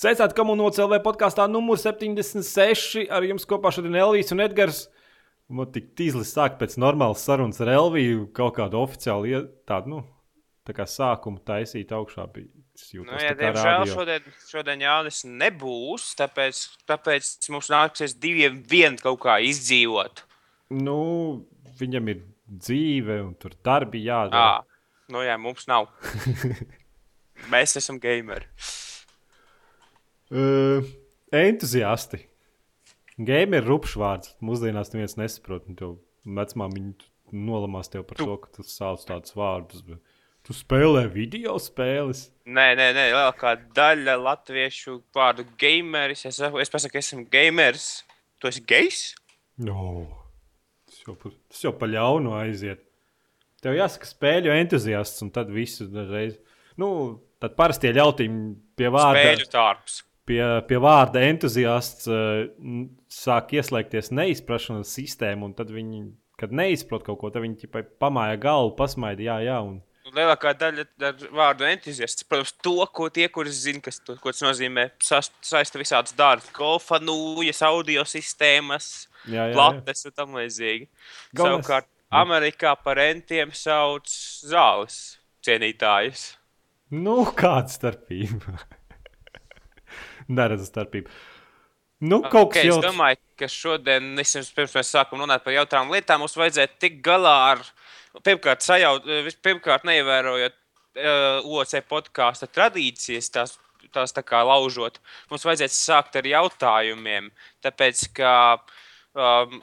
Sveicināti komunācijas LV podkāstā numur 76. Ar jums kopā šodien Elvijas un Edgars. Man tik tīzlis sāk pēc normālas sarunas ar Elviju kaut kādu oficiālu tādu, nu, tā kā sākumu taisīt augšā. Bija. Nu, jā, diemžēl šodien, šodien Jānis nebūs, tāpēc, tāpēc mums nāksies diviem vien kaut kā izdzīvot. Nu, viņam ir dzīve un tur darbi jādara. À, nu jā, mums nav. Mēs esam gameri. Uh, entuziasti. Game ir rupšs vārds. Mūsdienās neviens nesaprot. Viņi nolamās tev par tu. to, ka tu sauc tādus vārdus. Bet... Tu spēlē video spēles? Nē, nē, nē lielākā daļa latviešu vārdu gameris. Es, es pasaku, esmu gamers. Tu esi gejs? No. Tas jau, pa, tas jau pa ļaunu aiziet. Tev jāsaka spēļu entuziasts, un tad visu reizi. Nu, tad parasti ļautiņi pie vārda. Spēļu tārps pie, pie vārda entuziasts uh, sāk ieslēgties neizprašanas sistēma, un tad viņi, kad neizprot kaut ko, tad viņi tikai pamāja galvu, pasmaida, jā, jā. Un... Lielākā daļa ar vārdu entuziasts, protams, to, ko tie, kuri zina, kas to, ko tas nozīmē, saista visādas dārgas, golfa nūjas, audio sistēmas, plates un tam līdzīgi. Savukārt, Amerikā par entiem sauc zāles cienītājus. Nu, kāda starpība? Neredzu starpību. Nu, kaut okay, kas jau... Es domāju, ka šodien, pirms mēs sākam runāt par jautrām lietām, mums vajadzētu tikt galā ar, pirmkārt, sajaut, pirmkārt neievērojot uh, OC podkāstu tradīcijas, tās, tās tā kā laužot. Mums vajadzētu sākt ar jautājumiem, tāpēc, ka um,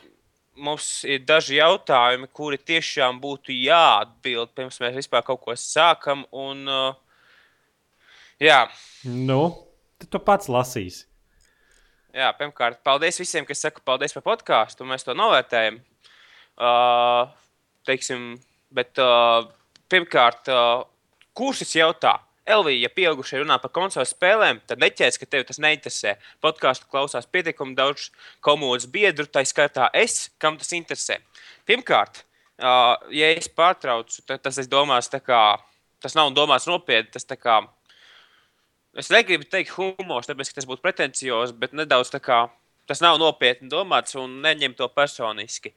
mums ir daži jautājumi, kuri tiešām būtu jāatbild, pirms mēs vispār kaut ko sākam. Un, uh, jā. Nu, Tad tu pats lasīsi. Jā, pirmkārt, paldies visiem, kas saka paldies par podkāstu. Mēs to novērtējam. Uh, teiksim, bet uh, pirmkārt, uh, kurš tas jautā? Elvija, ja pieaugušie runā par konsoles spēlēm, tad neķēs, ka tev tas neinteresē. Podkāstu klausās pietiekami daudz komandas biedru, tā skaitā es, kam tas interesē. Pirmkārt, uh, ja es pārtraucu, tad tas, domās, kā, tas nav domāts nopietni. Tas kā, Es negribu teikt humors, tāpēc, ka tas būtu pretenciozs, bet nedaudz tā kā tas nav nopietni domāts un neņem to personiski.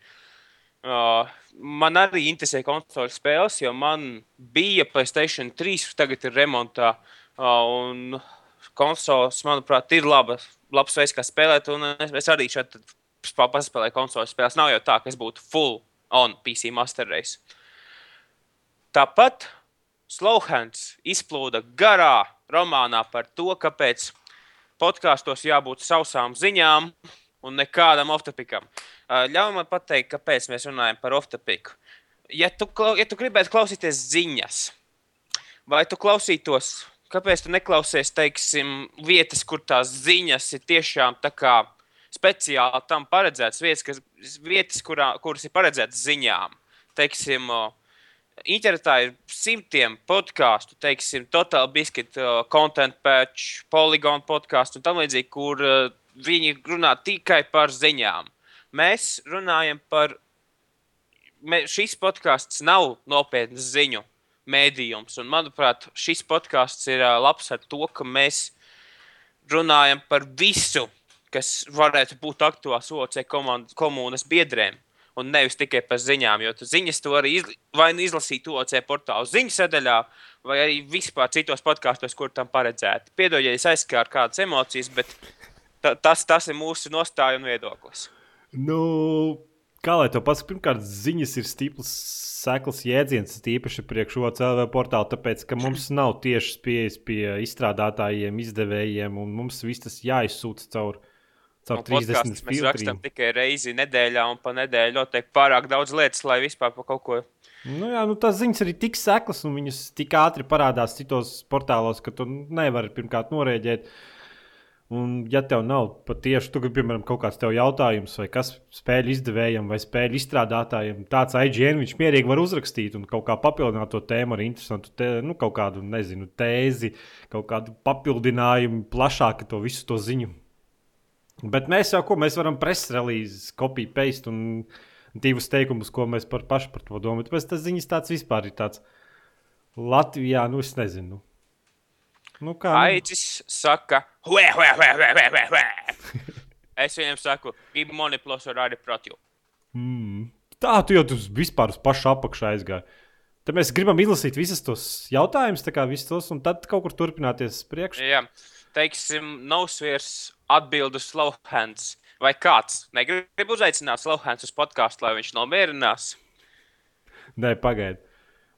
Uh, man arī interesē konsoles spēles, jo man bija Playstation 3, tagad ir remontā. Uh, un konsoles, manuprāt, ir laba, labs veids, kā spēlēt. Es, es arī šeit paspēlēju konsoles spēles. Nav jau tā, ka es būtu full on PC Master Race. Tāpat Slowhands izplūda garā romānā par to, kāpēc podkāstos jābūt sausām ziņām un nekādam off-topikam. Ļauj man pateikt, kāpēc mēs runājam par off-topiku. Ja tu, ja tu gribētu klausīties ziņas, vai tu klausītos, kāpēc tu neklausies, teiksim, vietas, kur tās ziņas ir tiešām tā kā speciāli tam paredzētas, vietas, kas, vietas kurā, kuras ir paredzētas ziņām. Teiksim, Internetā ir simtiem podkāstu, teiksim, Total Biscuit, uh, Content Patch, Polygon podkāstu un tam līdzīgi, kur uh, viņi runā tikai par ziņām. Mēs runājam par. Mē, šis podkāsts nav nopietns ziņu mēdījums, un manuprāt, šis podkāsts ir uh, labs ar to, ka mēs runājam par visu, kas varētu būt aktuāls OC komandas biedriem un nevis tikai par ziņām. Jo ziņas to arī izl vai nu izlasīt OC portālu ziņu sadaļā, vai arī vispār citos podkāstos, kur tam paredzēti. Piedod, ja es aizskāru kādas emocijas, bet tas, tas ir mūsu nostāja un viedoklis. Nu, kā lai to pasakā, pirmkārt, ziņas ir stiprs, sekls jēdziens, tīpaši priekš OCLV portālu, tāpēc, ka mums nav tiešas pieejas pie izstrādātājiem, izdevējiem, un mums viss tas jāizsūta caur Caur 30 mēs rakstām tikai reizi nedēļā, un pa nedēļu notiek pārāk daudz lietas, lai vispār par kaut ko. Nu jā, nu tās ziņas arī tik seklas, un viņas tik ātri parādās citos portālos, ka tu nevari pirmkārt norēģēt. Un, ja tev nav patiešām, tu piemēram, kaut kāds tev jautājums, vai kas spēļu izdevējam vai spēļu izstrādātājiem, tāds IGN viņš mierīgi var uzrakstīt un kaut kā papildināt to tēmu ar interesantu, te, nu, kaut kādu, nezinu, tēzi, kaut kādu papildinājumu, plašāku to visu to ziņu Bet mēs jau ko mēs varam presrelīzes, kopiju, paste un divus teikumus, ko mēs par pašu par to domājam. Tāpēc tas ziņas tāds vispār ir tāds Latvijā, nu es nezinu. Nu, kā, nu, Aicis saka, hue, hue, hue, hue, hue, hue. Es viņiem saku, gribu monoplos ar arī protju. mm, tā tu jau tur vispār uz pašu apakšu aizgāji. Tad mēs gribam izlasīt visus tos jautājumus, tā kā visus tos, un tad kaut kur turpināties uz priekšu. Jā, teiksim, Nosvirs atbild uz Slowhands. Vai kāds negrib uzaicināt Slowhands uz podkāstu, lai viņš nomierinās? Nē, pagaidi.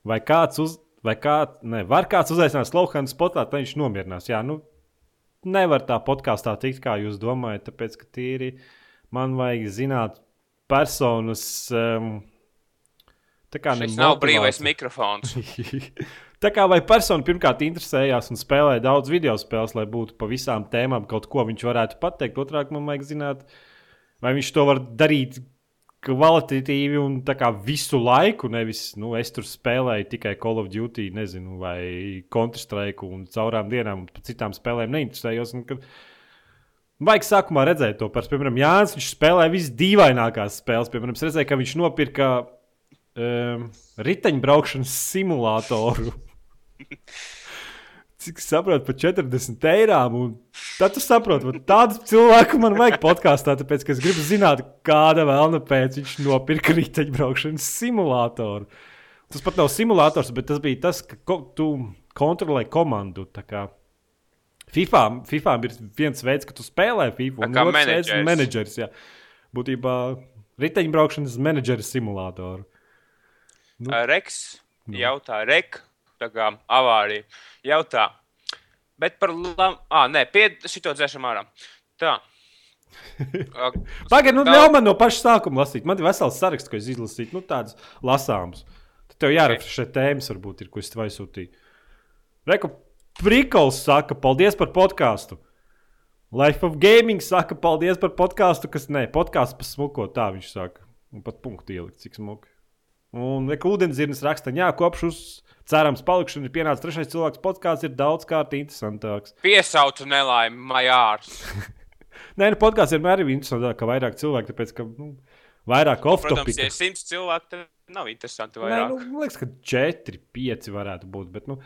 Vai kāds uz. Vai kā, ne, var kāds uzaicināt Slovānu spotā, lai viņš nomierinās? Jā, nu, nevar tā podkāstā tikt, kā jūs domājat, tāpēc, ka tīri man vajag zināt personas. Um, tā kā Šis nav brīvais mikrofons. Tā kā vai persona pirmkārt interesējās un spēlēja daudz video spēles, lai būtu pa visām tēmām kaut ko viņš varētu pateikt. Otrāk, man vajag zināt, vai viņš to var darīt kvalitatīvi un visu laiku. Nevis, nu, es tur spēlēju tikai Call of Duty, nezinu, vai Counter-Strike un caurām dienām, par citām spēlēm neinteresējos. Kad... Vajag sākumā redzēt to, pēc, piemēram, Jānis. Viņš spēlēja visdīvainākās spēles. Piemēram, es redzēju, ka viņš nopirka um, riteņbraukšanas simulātoru. Cik es saprotu, par 40 eirām. un Tad tu saproti, ka tādu cilvēku man vajag podkāstā, tāpēc, ka es gribu zināt, kāda vēlna pēc viņš nopirka riteņbraukšanas simulātoru. Tas pat nav simulators, bet tas bija tas, ka ko, tu kontrolē komandu. kā FIFA, FIFA ir viens veids, ka tu spēlē FIFA, Tā un kā ir menedžers. menedžers. Jā. Būtībā riteņbraukšanas menedžera simulātoru. Nu. Nu. Reks jautā, Rek, tā kā avārija. Jautā, bet par lam... Ah, nē, pied šito dzēšam ārā. Tā. Pagaidiet, nu, Vēl- ļauj man no paša sākuma lasīt. Man ir vesels saraksts, ko es izlasīju, nu, tādus lasāmus. Tad tev jārefrešē tēmas, varbūt, ir, ko es tev aizsūtīju. Reku, Prikols saka, paldies par podkāstu. Life of Gaming saka, paldies par podkāstu, kas nē, podkāsts pa smuko, tā viņš saka. Un pat punktu ielikt, cik smuki. Un Reku ūdenzirnis raksta, jā, kopš uz cerams palikšanu ir pienācis trešais cilvēks. Podkāsts ir daudz kārt interesantāks. Piesaucu nelaimi, majārs. Nē, nu, podkāsts vienmēr ir interesantāk, ka vairāk cilvēku, tāpēc, ka nu, vairāk Protams, off-topic. ja ir simts cilvēku, nav interesanti Nē, vairāk. nu, man liekas, ka 4, 5 varētu būt. Bet, nu,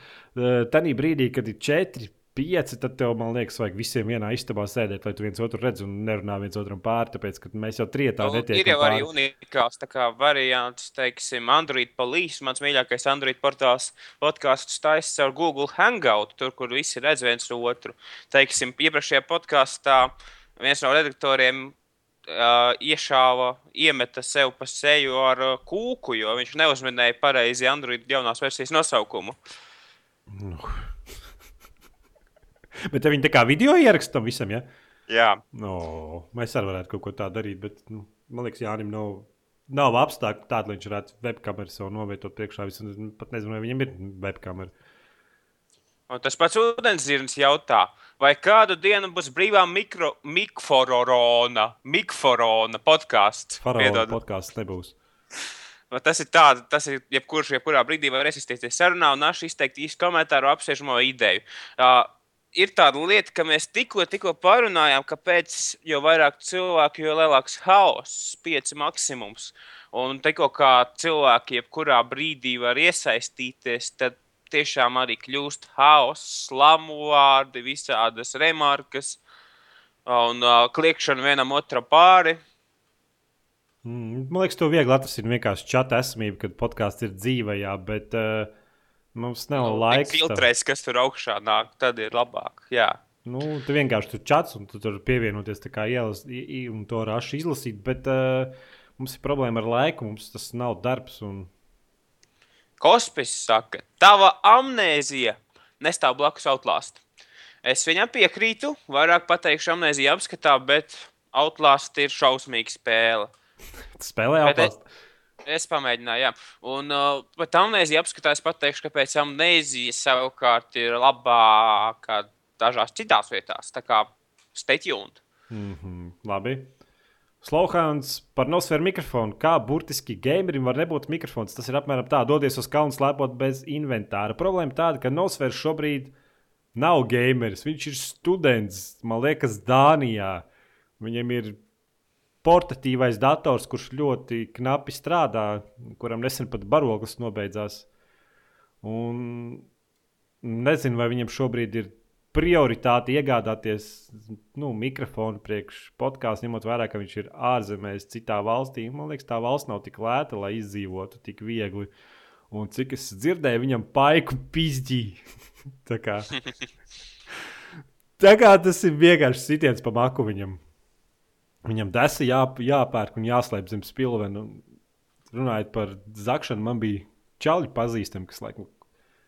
tādā brīdī, kad ir 4, 5, tad tev, man liekas, vajag visiem vienā istabā sēdēt, lai tu viens otru redz un nerunā viens otram pāri. Tāpēc, ka mēs jau trietā Nu, ir netiekam jau arī pāri. unikāls tā kā variants, teiksim, Android Police. Mans mīļākais Android portāls podkāsts taisīs ar Google Hangout, tur, kur visi redz viens otru. Teiksim, iepriekšējā podkāstā viens no redaktoriem uh, iešāva, iemeta sev pa seju ar uh, kūku, jo viņš neuzminēja pareizi Android jaunās versijas nosaukumu. Bet ja viņi tā kā video ieraksta tam visam, ja? Jā, No, mēs arī varētu kaut ko tādu darīt. Bet, nu, man liekas, Jānis nav. Nav apstākļi tādi, lai viņš varētu webkameru sev novietot priekšā. Es pat nezinu, vai viņam ir webkamera. un tas pats ūdenzirnis jautā, vai kādu dienu būs brīvā mikro, mikforona, mikforona podkāsts. Faraona podkāsts nebūs. Nu, Tas ir tāds, tas ir jebkurš, jebkurā brīdī var iesaistīties sarunā un naši izteikt īstu komentāru apspriežamo ideju. Uh, ir tāda lieta, ka mēs tikko, tikko parunājām, ka pēc jo vairāk cilvēku, jo lielāks haoss, pieci maksimums. Un tikko kā cilvēki jebkurā brīdī var iesaistīties, tad tiešām arī kļūst haoss, slamu vārdi, visādas remarkas un uh, kliekšana vienam otram pāri. Mm, man liekas, to viegli atrast. Vienkārši čata esamība, kad podkāsts ir dzīvajā, bet uh, mums nav Nu, laiks. tam. Filtrēs, kas tur augšā nāk, tad ir labāk. Jā. Nu, tu vienkārši tur čats un tu tur pievienoties tā kā ielas, un to rašu izlasīt. Bet uh, mums ir problēma ar laiku, mums tas nav darbs. Un... Kospis saka, tava amnēzija nestāv blakus Outlast. Es viņam piekrītu, vairāk pateikšu amnēzija apskatā, bet Outlast ir šausmīga spēle. Spēlē Bet es- pamēģināju, jā. Un, uh, bet amnēzija apskatā es pateikšu, kāpēc amnēzija savukārt ir labāka dažās citās vietās. Tā kā stay tuned. Mm -hmm, labi. Slowhands par nosferu mikrofonu. Kā burtiski gamerim var nebūt mikrofons? Tas ir apmēram tā, dodies uz kalnu slēpot bez inventāra. Problēma tāda, ka nosferu šobrīd nav gameris. Viņš ir students, man liekas, Dānijā. Viņam ir portatīvais dators, kurš ļoti knapi strādā, kuram nesen pat baroklis nobeidzās. Un nezinu, vai viņam šobrīd ir prioritāti iegādāties nu, mikrofonu priekš podkāstu, ņemot vērā, ka viņš ir ārzemēs, citā valstī. Man liekas, tā valsts nav tik lēta, lai izdzīvotu tik viegli. Un cik es dzirdēju, viņam paiku pizdīja. tā, kā, tā kā tas ir vienkārši sitiens pa maku viņam. Viņam desa jā, jāpērk un jāslēp zem spilvena. Runājot par zakšanu, man bija čauli pazīstami, kas laikam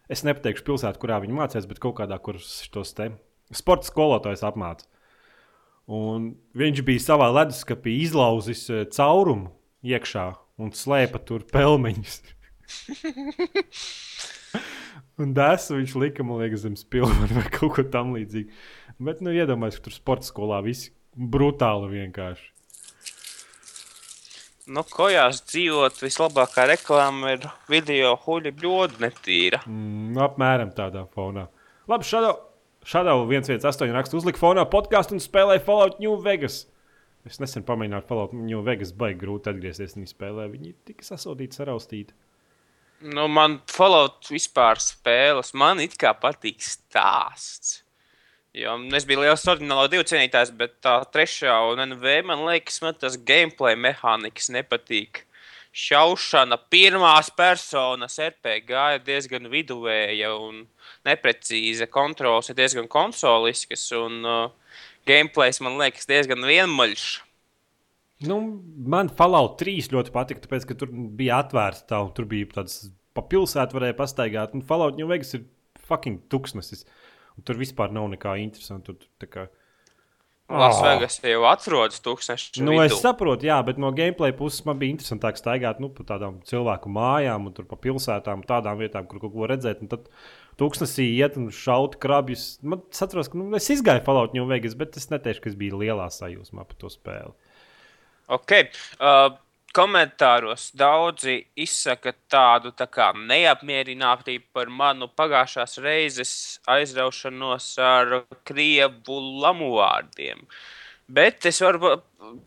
es nepateikšu pilsētu, kurā viņi mācījās, bet kaut kādā, kur šos te sporta skolotājus apmāca. Un viņš bija savā leduskapī izlauzis eh, caurumu iekšā un slēpa tur pelmeņus. un dēsu viņš lika, man liekas, zem spilvena vai kaut ko tamlīdzīgu. Bet, nu, iedomājieties, ka tur sporta skolā viss brutāli vienkārši. Nu, kojās dzīvot, vislabākā reklāma ir video huļa bļoda netīra. Mm, nu, apmēram tādā fonā. Labi, šādā, šādā 118 rakstu uzlika fonā podkāstu un spēlēja Fallout New Vegas. Es nesen pamēģināju Fallout New Vegas, baigi grūti atgriezties viņa spēlē. Viņi tika sasodīti, saraustīti. Nu, man Fallout vispār spēles, man it kā patīk stāsts. Jo es biju liels orģinālo divu cienītājs, bet tā trešā un NV man liekas, man tas gameplay mehānikas nepatīk. Šaušana pirmās personas RPG ir diezgan viduvēja un neprecīza. Kontrols ir diezgan konsolisks un uh, gameplays man liekas diezgan vienmaļš. Nu, man Fallout 3 ļoti patika, tāpēc, ka tur bija atvērta tā, un tur bija tāds pa pilsētu varēja pastaigāt. Un Fallout New Vegas ir fucking tuksnesis. Uh, Tur vispār nav nekā interesanta. Tur, kā... Lasvegas oh. jau atrodas tūkstoši. Nu, es saprotu, jā, bet no gameplay puses man bija interesantāk staigāt nu, pa tādām cilvēku mājām, un pa pilsētām, tādām vietām, kur kaut ko redzēt. Tad tūkstnesī iet un šaut krabjus. Man atceros, ka nu, es izgāju Fallout New Vegas, bet es neteikšu, ka es biju lielā sajūsmā par to spēli. Ok. Uh, komentāros daudzi izsaka tādu tā kā neapmierinātību par manu pagājušās reizes aizraušanos ar krievu lamu vārdiem. Bet es, varu,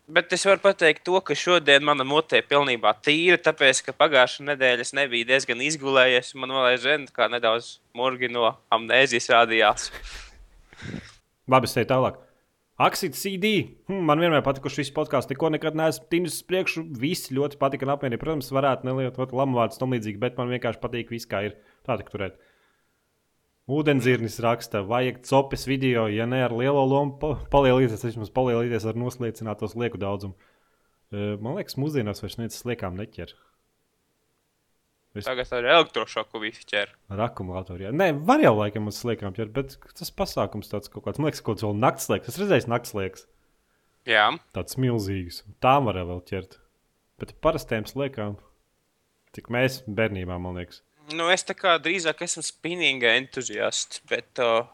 bet es varu pateikt to, ka šodien mana mutē ir pilnībā tīra, tāpēc, ka pagājušā nedēļa es nebiju diezgan izgulējies, man vēl aizvien kā nedaudz murgi no amnēzijas rādījās. Labi, teiktu tālāk. Aksit CD. Hm, man vienmēr patikuši šis podkāsts. Neko nekad neesmu tīnis uz priekšu. Visi ļoti patika un apmierināti. Protams, varētu nelietot lamuvārdus tam līdzīgi, bet man vienkārši patīk viss, kā ir. Tā tik turēt. Ūdenzirnis raksta, vajag copes video, ja ne ar lielo lomu pa palielināties, vismaz palielināties ar noslēcinātos lieku daudzumu. Man liekas, mūsdienās vairs neviens sliekām neķer. Es... Tagad ar elektrošoku visi ķer. Ar akumulātoru. Jā. Nē, var jau laikam uz sliekām ķert, bet tas pasākums tāds kaut kāds, man liekas, kaut kāds vēl nakts liekas. Es redzēju nakts liekas. Jā. Tāds milzīgs. Tām var vēl ķert. Bet parastiem sliekām, cik mēs bērnībā, man liekas. Nu, es tā kā drīzāk esmu spinninga entuziasts, bet, uh,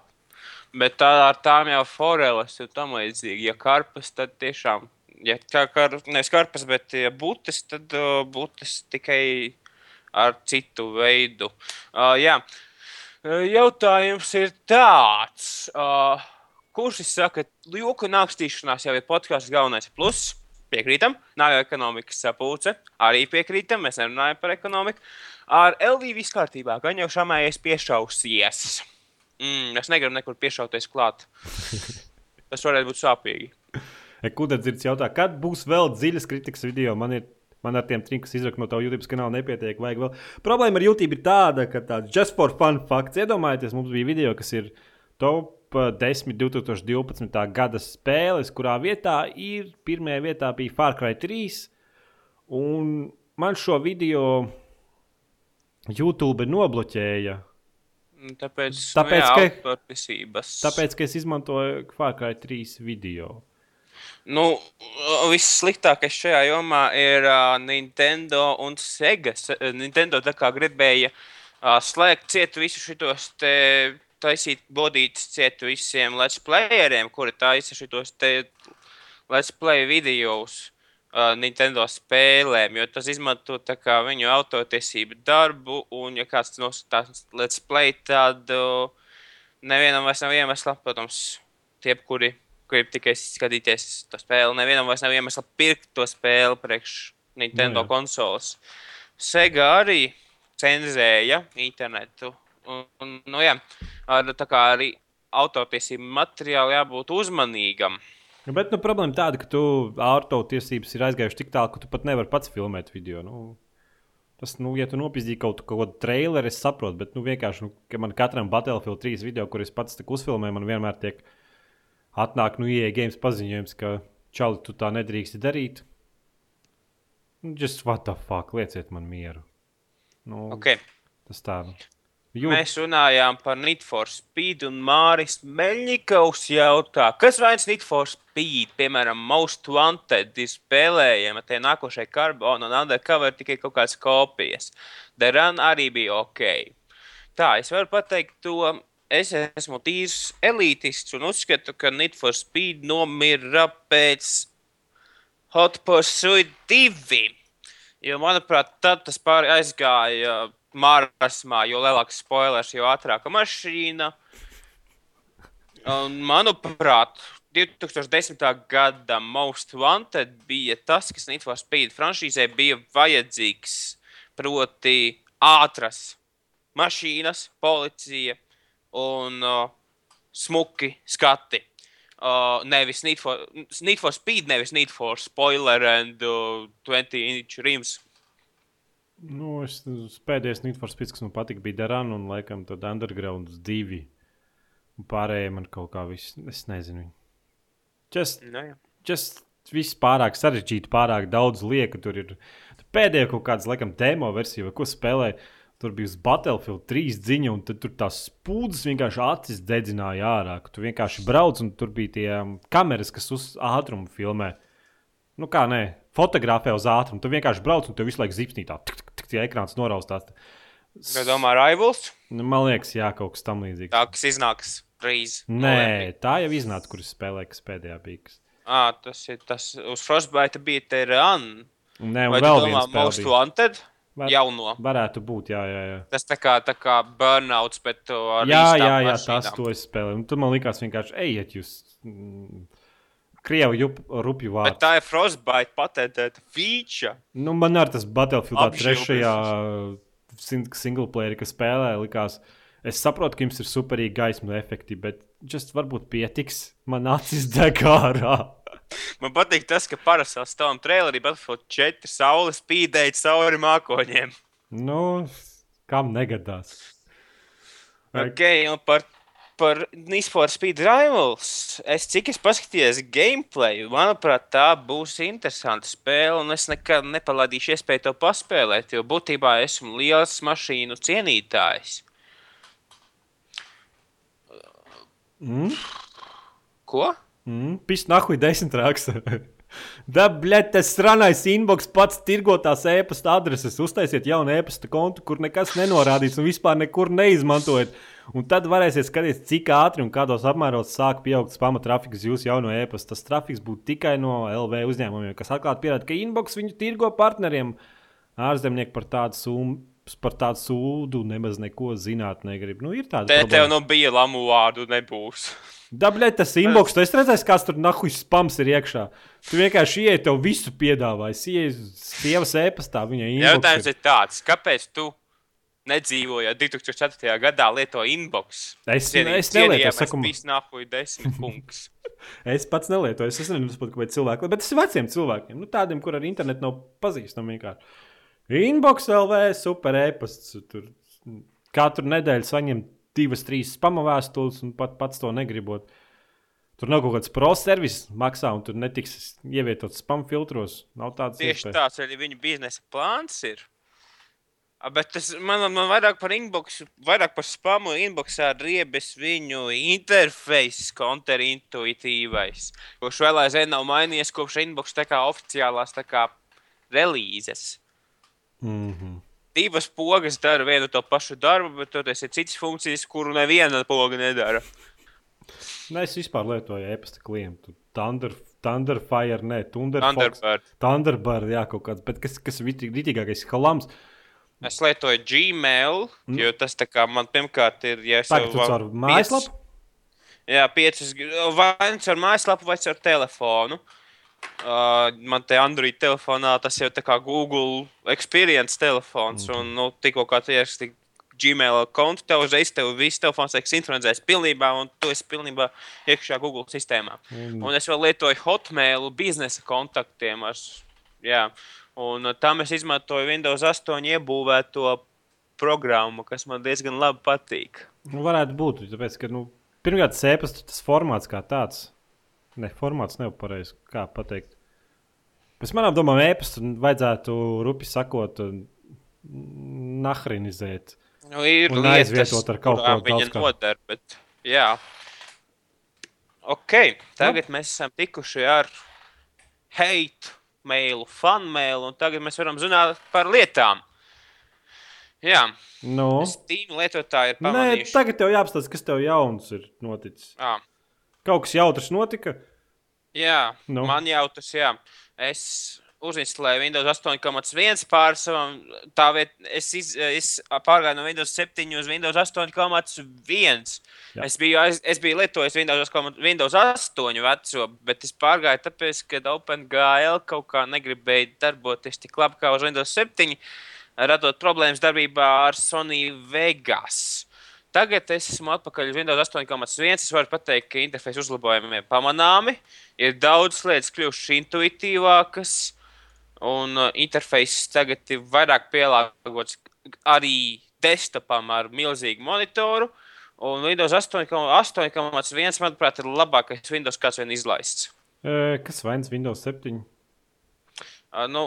bet tā, ar tām jau foreles un tam līdzīgi. Ja karpas, tad tiešām, ja kā kar, nevis karpas, bet ja būtis, tad uh, būtis tikai ar citu veidu. Uh, jā. Jautājums ir tāds, uh, kurš saka, ka joku nākstīšanās jau ir podkāsts galvenais pluss? Piekrītam, nav jau ekonomikas sapulce. Arī piekrītam, mēs nerunājam par ekonomiku. Ar LV viss kārtībā, gan jau šāmējies piešausies. Mm, es negribu nekur piešauties klāt. Tas varētu būt sāpīgi. Kudrdzirds jautā, kad būs vēl dziļas kritikas video? Man ir Man ar tiem trim, kas izraka no tā YouTube kanāla, nepietiek. Vēl. Problēma ar YouTube ir tāda, ka tāds just for fun fakts. Iedomājieties, mums bija video, kas ir top 10 2012. gada spēles, kurā vietā ir pirmajā vietā bija Far Cry 3. Un man šo video YouTube nobloķēja. Tāpēc, tāpēc, nu, jā, ka, tāpēc, ka es izmantoju Far Cry 3 video. Nu, viss sliktākais šajā jomā ir uh, Nintendo un Sega. Nintendo tā kā gribēja uh, slēgt cietu visus šitos te taisīt bodītas cietu visiem let's playeriem, kuri taisa šitos te let's play videos. Uh, Nintendo spēlēm, jo tas izmanto viņu autotiesību darbu, un, ja kāds nosūtās let's play, tad uh, nevienam vairs nav iemesla, protams, tie, kuri grib tikai skatīties to spēli. Nevienam vairs nav iemesla pirkt to spēli priekš Nintendo nu, konsoles. Sega arī cenzēja internetu. Un, un, nu, jā, ar, tā kā arī autortiesību materiālu jābūt uzmanīgam. Bet nu, problēma tāda, ka tu autortiesības ir aizgājuši tik tālu, ka tu pat nevari pats filmēt video. Nu, tas, nu, ja tu nopietni kaut, kādu traileru, es saprotu, bet nu, vienkārši, nu, ka man katram Battlefield 3 video, kur es pats uzfilmēju, man vienmēr tiek atnāk no IE games paziņojums, ka čali tu tā nedrīkst darīt. Nu, Just what the fuck, lieciet man mieru. Nu, Okay. Tas tā. Jū, Mēs runājām par Need for Speed, un Māris Meļņikovs jautā, kas vairs Need for Speed, piemēram, Most Wanted, ir spēlējama, tie nākošie Carbon un Undercover tikai kaut kādas kopijas. The Run arī bija ok. Tā, es varu pateikt to, es esmu tīrs elītists un uzskatu, ka Need for Speed nomira pēc Hot Pursuit 2. Jo, manuprāt, tad tas pār aizgāja marasmā, jo lielāks spoilers, jo ātrāka mašīna. Un, manuprāt, 2010. gada Most Wanted bija tas, kas Need for Speed franšīzē bija vajadzīgs. Proti, ātras mašīnas, policija un uh, smuki skati. Uh, nevis Need for, Need for Speed, nevis Need for Spoiler and uh, 20 inch rims. nu, es, pēdējais Need for Speed, kas man patika, bija Darāna un laikam tad Underground 2. Un pārējie man kaut kā viss, es nezinu. Just, Nu, jā. just viss pārāk sarežģīti, pārāk daudz lieka. Tur ir pēdējā kaut kāda, laikam, demo versija, ko spēlē. Tur bija uz Battlefield 3 ziņa, un tur tās spūdzes vienkārši acis dedzināja ārā. Tu vienkārši brauc, un tur bija tie um, kameras, kas uz ātrumu filmē. Nu, kā nē, fotografē uz ātrumu. Tu vienkārši brauc, un tev visu laiku zipsnī tā, tik, tik, tie ekrāns noraustās. Vai domā, Rivals? Nu, Man liekas, jā, kaut kas tam līdzīgs. Tā, kas iznāks drīz. Nē, tā jau iznāca, kuras spēlē, kas pēdējā bija. À, tas ir tas, uz Frostbite bija Terran. Nē, un Vai vēl domā, viens Most spēle. Wanted? Var- Jauno. Varētu būt, jā, jā. jā. Tas tā kā, tā kā burnouts, bet uh, ar Jā, jā, jā tas to es spēlēju. Un Tur man likās vienkārši, ejiet, jūs. Mm, Krievu rupju Bet vārdu. tā ir Frostbite patentēta feature. Nu, man ar tas Battlefield Apšildes. trešajā sing- single player, kas spēlē, likās. Es saprotu, ka jums ir superīgi gaismu efekti, bet just varbūt pietiks. Man acis deg ārā. Man patīk tas, ka parastā stāvam trailerī Battlefield 4 saule spīdēja cauri mākoņiem. Nu, kam negadās? Vai- Ok, un par, par for Speed Rivals. Es cik es paskatījos gameplay, manuprāt, tā būs interesanta spēle, un es nekad nepalaidīšu iespēju to paspēlēt, jo būtībā esmu liels mašīnu cienītājs. Mm? Ko? Mm, Pist nahuj desmit raksta. Da, blēd, tas stranais inbox pats tirgo tās e-pasta adreses. Uztaisiet jaunu e-pasta kontu, kur nekas nenorādīts un vispār nekur neizmantojat. Un tad varēsiet skatīties, cik ātri un kādos apmēros sāk pieaugt spama trafiks jūsu jauno e-pasta. Tas trafiks būtu tikai no LV uzņēmumiem, kas atklāti pierāda, ka inbox viņu tirgo partneriem. Ārzemnieki par tādu summu. Par tādu sūdu nemaz neko zināt negrib. Nu, ir tāda Te tev problēma. nu bija lamu vārdu, nebūs. Dablēt, tas inbox, tu esi redzējis, kāds tur nahuļs spams ir iekšā. Tu vienkārši ieej, tev visu piedāvāji. Ieej uz sievas viņai Jautājums inbox. ir tāds, kāpēc tu nedzīvoji 2004. gadā lieto inbox? Es- es nelietoju, saku- tas nākuj desmit punktus. Es pats nelietoju, es nezinu, kāpēc cilvēki, bet tas ir veciem cilvēkiem, nu, tādiem, kur ar internetu nav pazīstami vienkārši. Inbox LV, super e-pasts. Tur katru nedēļu saņem divas, trīs spama vēstules, un pat pats to negribot. Tur nav kaut kāds pro servis maksā, un tur netiks ievietots spam filtros. Nav tāds Tieši tāds arī viņa biznesa plāns ir. Bet tas man, man vairāk par inbox, vairāk par spamu inboxā riebes viņu interfejs, konterintuitīvais. Kurš vēl aizvien nav mainījies kopš inbox tā kā oficiālās tā kā relīzes. Mm -hmm. Divas pogas dara vienu to pašu darbu, bet tur ir citas funkcijas, kuru neviena poga nedara. Nē, es vispār lietoju e-pasta klientu. Thunder, Thunderfire, ne, Thunder, Thunderbird. Thunderbird, jā, kaut kāds, bet kas, kas ir rītīgākais halams. Es lietoju Gmail, Mm. jo tas tā kā man pirmkārt ir. Ja es Tagad jau caur piecas- mājaslapu. Jā, piecas, vai nu caur mājaslapu, vai caur telefonu. Uh, man te Android telefonā tas jau tā kā Google experience telefons. Mm. Un, nu, tikko kā tu ieraksti Gmail kontu, tev uzreiz tev viss telefons tiek sinhronizēts pilnībā, un tu esi pilnībā iekšā Google sistēmā. Mm. Un es vēl lietoju Hotmail biznesa kontaktiem. Ar, jā, un uh, tam es izmantoju Windows 8 iebūvēto programmu, kas man diezgan labi patīk. Nu, varētu būt, tāpēc, ka, nu, pirmkārt, sēpas tas formāts kā tāds. Ne, formāts nav pareizs, kā pateikt. Pēc manām domām, ēpastu vajadzētu rupi sakot, nahrinizēt. Nu, ir un lietas, aizvietot ar kaut ko tādu. noder, bet jā. Ok, tagad mēs esam tikuši ar hate mailu, fan mailu, un tagad mēs varam runāt par lietām. Jā, Nu, Steam lietotāji ir Nē, pamanījuši. tagad tev jāapstāsta, kas tev jauns ir noticis. Jā, Kaut kas jautrs notika. jā Nu. man jau tas, jā. Es uzinstalēju Windows 8,1 pār savam. Tā vietā es, iz, es pārgāju no Windows 7 uz Windows 8,1. Jā. Es biju, aiz- es biju lietojis Windows, 8 Windows 8 veco, bet es pārgāju tāpēc, ka OpenGL kaut kā negribēja darboties tik labi kā uz Windows 7, radot problēmas darbībā ar Sony Vegas. Tagad es esmu atpakaļ Windows 8,1. Es varu pateikt, ka interfeisa uzlabojumi ir pamanāmi. Ir daudz lietas kļuvušas intuitīvākas, un uh, interfeiss tagad ir vairāk pielāgots arī desktopam ar milzīgu monitoru. Un Windows 8,1, manuprāt, ir labākais Windows, kāds vien izlaists. E, kas vainas Windows 7? Uh, nu,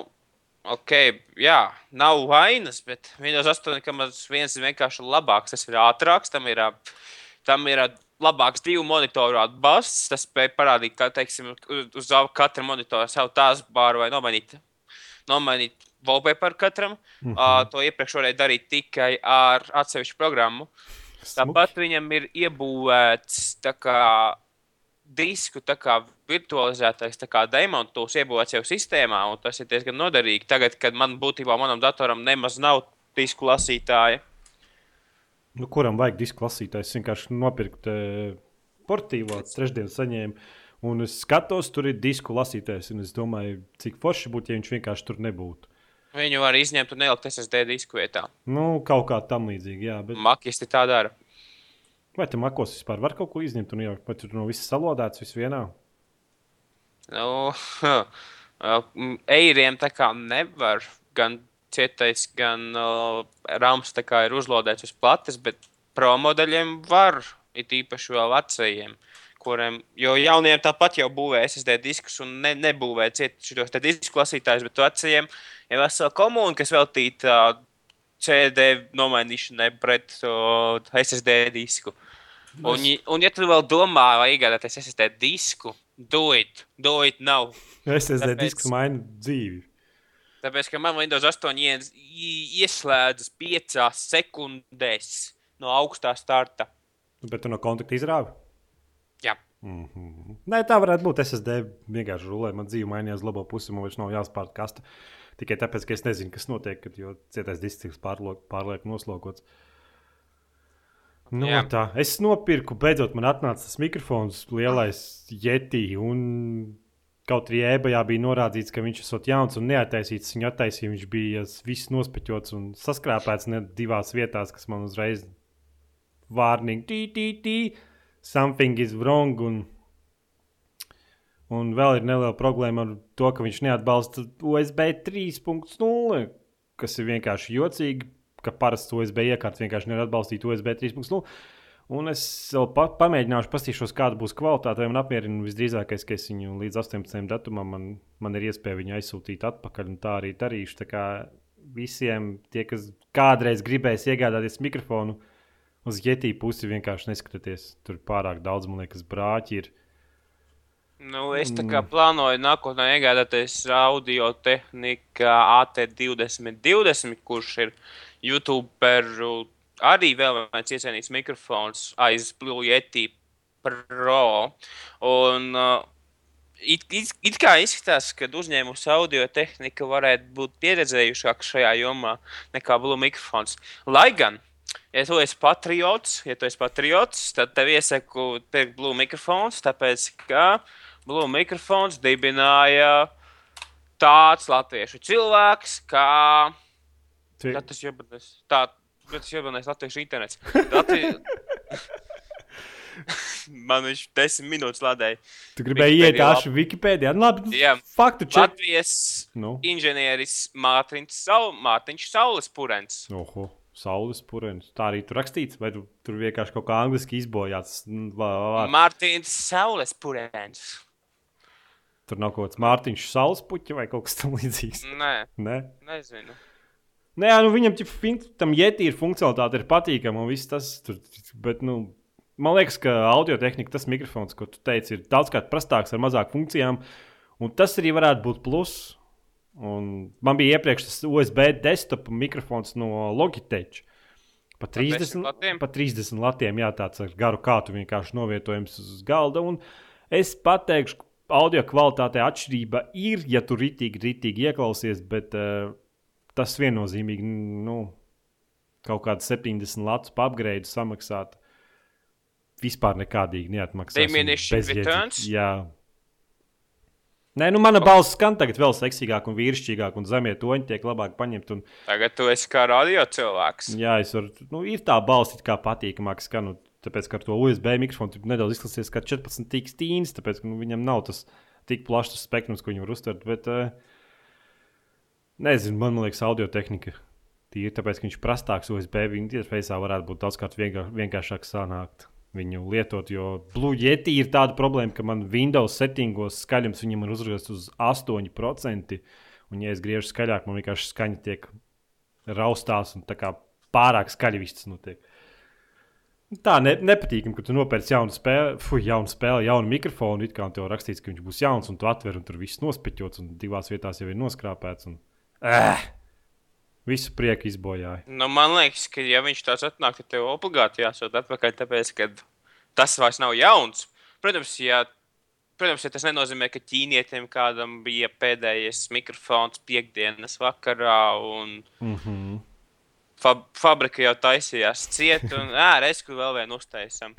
ok, jā, nav vainas, bet Windows 8,1 ir vienkārši labāks. Tas ir ātrāks, tam ir, tam ir labāks divu monitoru atbalsts. Tas spēj parādīt, kā teiksim, uz katra monitora savu tās bāru vai nomainīt, nomainīt wallpaper katram. Mm -hmm. uh, to iepriekš varēja darīt tikai ar atsevišķu programmu. Tāpat viņam ir iebūvēts tā kā disku virtualizētais kā demontūs iebūvēts jau sistēmā, un tas ir diezgan noderīgi. Tagad, kad man būtībā manam datoram nemaz nav disku lasītāja. Nu, kuram vajag disku lasītājs? Es vienkārši nopirku portīvo trešdienas saņēmu. Un es skatos, tur ir disku lasītājs. un Es domāju, cik forši būtu, ja viņš vienkārši tur nebūtu. Viņu var izņemt un ielikt SSD disku vietā. Nu, kaut kā tam līdzīga. Jā, bet Makisti tā dara. Vai tam makos vispār var kaut ko izņemt un ielikt? Vai tur no visas salodēts, viss vienā? Nu, eiriem tā kā nevar. Gan cietais, gan uh, rāms tā kā ir uzlādēts uz plates, bet pro modeļiem var. It īpaši vēl vecajiem, kuriem, jo jauniem tāpat jau būvē SSD diskus un ne, nebūvē šos disku lasītājus, bet vecajiem ir vesela komūna, kas veltīta uh, CD nomainīšanai pret uh, SSD disku. Un, un, ja tu vēl domā, vai iegādāties SSD disku, do it, do it now. SSD Tāpēc- disks maina dzīvi. Tāpēc, ka man Windows 8 ies- i- ieslēdzas 5 sekundēs no augstā starta. Bet tu no kontakta izrāvi? Jā. Mm -hmm. Nē, tā varētu būt. SSD vienkārši rulē. Man dzīve mainījās labo pusi. Man vairs nav jāspārta kasta. Tikai tāpēc, ka es nezinu, kas notiek, kad jau cietais disks pārlieku pārliek noslogots. Nu, Jā. tā. Es nopirku, beidzot, man atnāca tas mikrofons, lielais jetī. Un kaut arī ēbajā bija norādīts, ka viņš ir jauns un neataisīts. Viņu attaisīja, viņš bija viss nospeķots un saskrāpēts ne divās vietās, kas man uzreiz vārnīgi tī, tī, tī, something is wrong. Un, un vēl ir neliela problēma ar to, ka viņš neatbalsta USB 3.0, kas ir vienkārši jocīgi, ka parasts USB iekārts vienkārši nevar atbalstīt USB 3.0. Un es vēl pa, pamēģināšu, paskatīšos, kāda būs kvalitāte. Man apmierina visdrīzākais, ka es viņu līdz 18. datumam man, man ir iespēja viņu aizsūtīt atpakaļ. un Tā arī darīšu. Tā kā visiem, tie, kas kādreiz gribēs iegādāties mikrofonu, uz Jetī pusi vienkārši neskatieties. Tur pārāk daudz, man liekas, brāķi ir. Nu, es tā kā plānoju nākotnē iegādāties audio tehniku AT2020, kurš ir YouTuberu arī vēl viens iecienīts mikrofons aiz Blue Yeti Pro. Un, uh, It, it, it kā izskatās, ka uzņēmums audio tehnika varētu būt pieredzējušāka šajā jomā nekā Blue mikrofons. Lai gan, ja tu esi patriots, ja tu esi patriots tad tev iesaku pirkt Blue mikrofons, tāpēc ka Blue mikrofons dibināja tāds latviešu cilvēks, kā jau būs. Tā bet es iebilnēju latviešu internets. Latvie... Man viņš desmit minūtes lādēja. Tu gribēji iet tāšu Wikipēdijā. Nu, labi, Jā. faktu ček. Latvijas Nu. inženieris Mārtiņš Saul, Mārtiņš Saules Purens. Oho, saules purenis. Tā arī tur rakstīts, vai tu, tur vienkārši kaut kā angliski izbojāts. vā- vā- vārds? Mārtiņš Saules Purens. Tur nav kaut kāds Mārtiņš saules puķis vai kaut kas tamlīdzīgs. Nē, Nē, nezinu. Nē nu viņam tam jetīra funkcionalitāte ir patīkama un viss tas tur. Bet, nu, man liekas, ka audio tehnika, tas mikrofons, ko tu teici, ir daudzkārt prastāks ar mazāk funkcijām. Un tas arī varētu būt pluss. Un man bija iepriekš tas USB desktop mikrofons no Logitech. Pa 30, latiem? pa 30 latiem, jā, tāds ar garu kātu vienkārši novietojams uz galda. Un es pateikšu, audio kvalitātē atšķirība ir, ja tu ritīgi, ritīgi ieklausies, bet uh, tas viennozīmīgi, nu, kaut kāds 70 lats pa upgrade samaksāt. Vispār nekādīgi returns? Jā. Nē, nu mana balss skan tagad vēl seksīgāk un vīrišķīgāk, un zemie toņi tiek labāk paņemti. Un, Tagad tu esi kā radio cilvēks. jā, es varu, nu, ir tā balss, kā patīkamāk skan. Un, tāpēc, ka ar to USB mikrofonu tur nedaudz izklausās, kā 14 tīks tīns, tāpēc, ka nu, viņam nav tas tik plašs tas spektrums, ko viņi var uztvert. Bet, uh, nezinu, man, man liekas, audio tehnika. Tīri tāpēc, ka viņš ir prastāks USB, viņa interfejsā varētu būt daudzkārt vienkār, vienkāršāk sanākt viņu lietot. Jo Blue Yeti ir tāda problēma, ka man Windows settingos skaļums viņam ir uzrādīts uz 8%. Un, ja es griežu skaļāk, man vienkārši skaņa tiek raustās un tā kā pārāk skaļi viss notiek. Tā ne, nepatīkami, ka tu nopērci jaunu spēli, fuj, jaunu spēli, jaunu mikrofonu. It kā tev rakstīts, ka viņš būs jauns, un tu atver, un tur viss nospeķots, un divās vietās jau ir noskrāpēts. Un... Eh, visu prieku izbojāja. Nu, man liekas, ka, ja viņš tāds atnāk, tad tev obligāti jāsūt atpakaļ, tāpēc, ka tas vairs nav jauns. Protams, ja, protams, ja tas nenozīmē, ka ķīnietim kādam bija pēdējais mikrofons piekdienas vakarā, un Mm -hmm. Fab fabrika jau taisījās ciet, un ārā es kur vēl vienu uztaisam.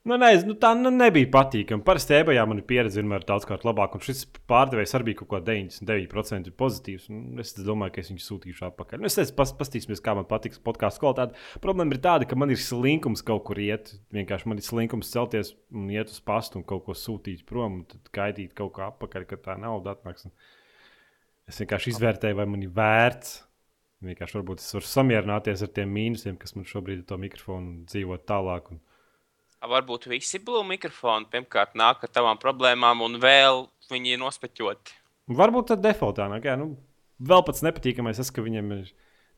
Nu, nē, nu, tā nu, nebija patīkami. Parasti ebajā man ir pieredze vienmēr daudzkārt labāk, un šis pārdevējs arī bija kaut ko 99% pozitīvs. Es domāju, ka es viņu sūtīšu atpakaļ. Nu, es nezinu, pas, pastīsimies, kā man patiks podkāstu kvalitāte. Problēma ir tāda, ka man ir slinkums kaut kur iet. Vienkārši man ir slinkums celties un iet uz pastu un kaut ko sūtīt prom, un tad gaidīt kaut kā atpakaļ, kad tā nauda atnāks. Es vienkārši izvērtēju, vai man ir vērts. Vienkārši varbūt es varu samierināties ar tiem mīnusiem, kas man šobrīd ir to mikrofonu dzīvot tālāk. Un... Varbūt visi blūzi mikrofoni pirmkārt nāk ar tavām problēmām, un vēl viņi ir nospeķoti. Varbūt tad defaultā nāk. Jā, nu, vēl pats nepatīkamais tas, ka viņam ir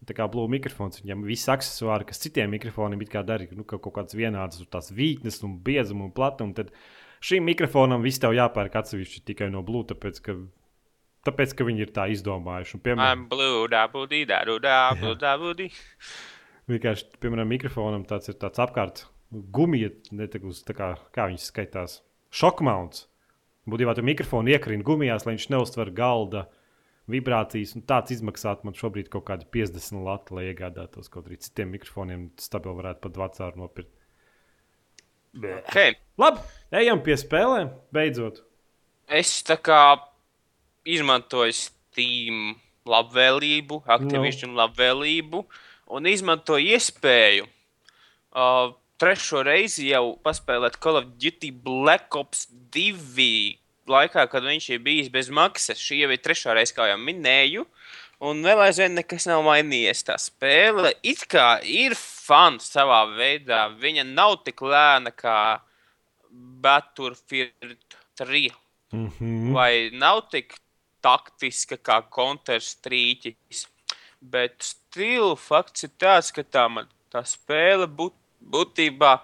tā kā blūzi mikrofons. Viņam viss accessori, kas citiem mikrofoniem it kā dara, nu, ka kaut kādas vienādas tur tās vītnes un biezuma un platuma. Tad šim mikrofonam viss tev jāpērk atsevišķi tikai no blūzi, tāpēc, ka, tāpēc, ka viņi ir tā izdomājuši. Un, piemēram, blue, dabudi, darudā, blue, dabudi. vienkārši, piemēram, mikrofonam tāds ir tāds apkārt gumija, ne tā uz, tā kā, kā viņš skaitās, šokmauns. Būtībā tur mikrofonu iekrīt gumijās, lai viņš neuztver galda vibrācijas. un Tāds izmaksātu man šobrīd kaut kādi 50 lati, lai iegādātos kaut arī citiem mikrofoniem. Stabili varētu pat vecāru nopirkt. Okay. Labi, ejam pie spēlēm. Beidzot. Es tā kā izmantoju Steam labvēlību, Activision no. labvēlību un izmantoju iespēju uh, trešo reizi jau paspēlēt Call of Duty Black Ops 2 laikā, kad viņš ir bijis bez maksas. Šī jau ir trešā reize, kā jau minēju. Un vēl aizvien nekas nav mainījies. Tā spēle it kā ir fans savā veidā. Viņa nav tik lēna kā Battlefield 3 Mm -hmm. vai nav tik taktiska kā Counter-Strike. Bet stila fakts ir tāds, ka tā, man, tā spēle būt, būtībā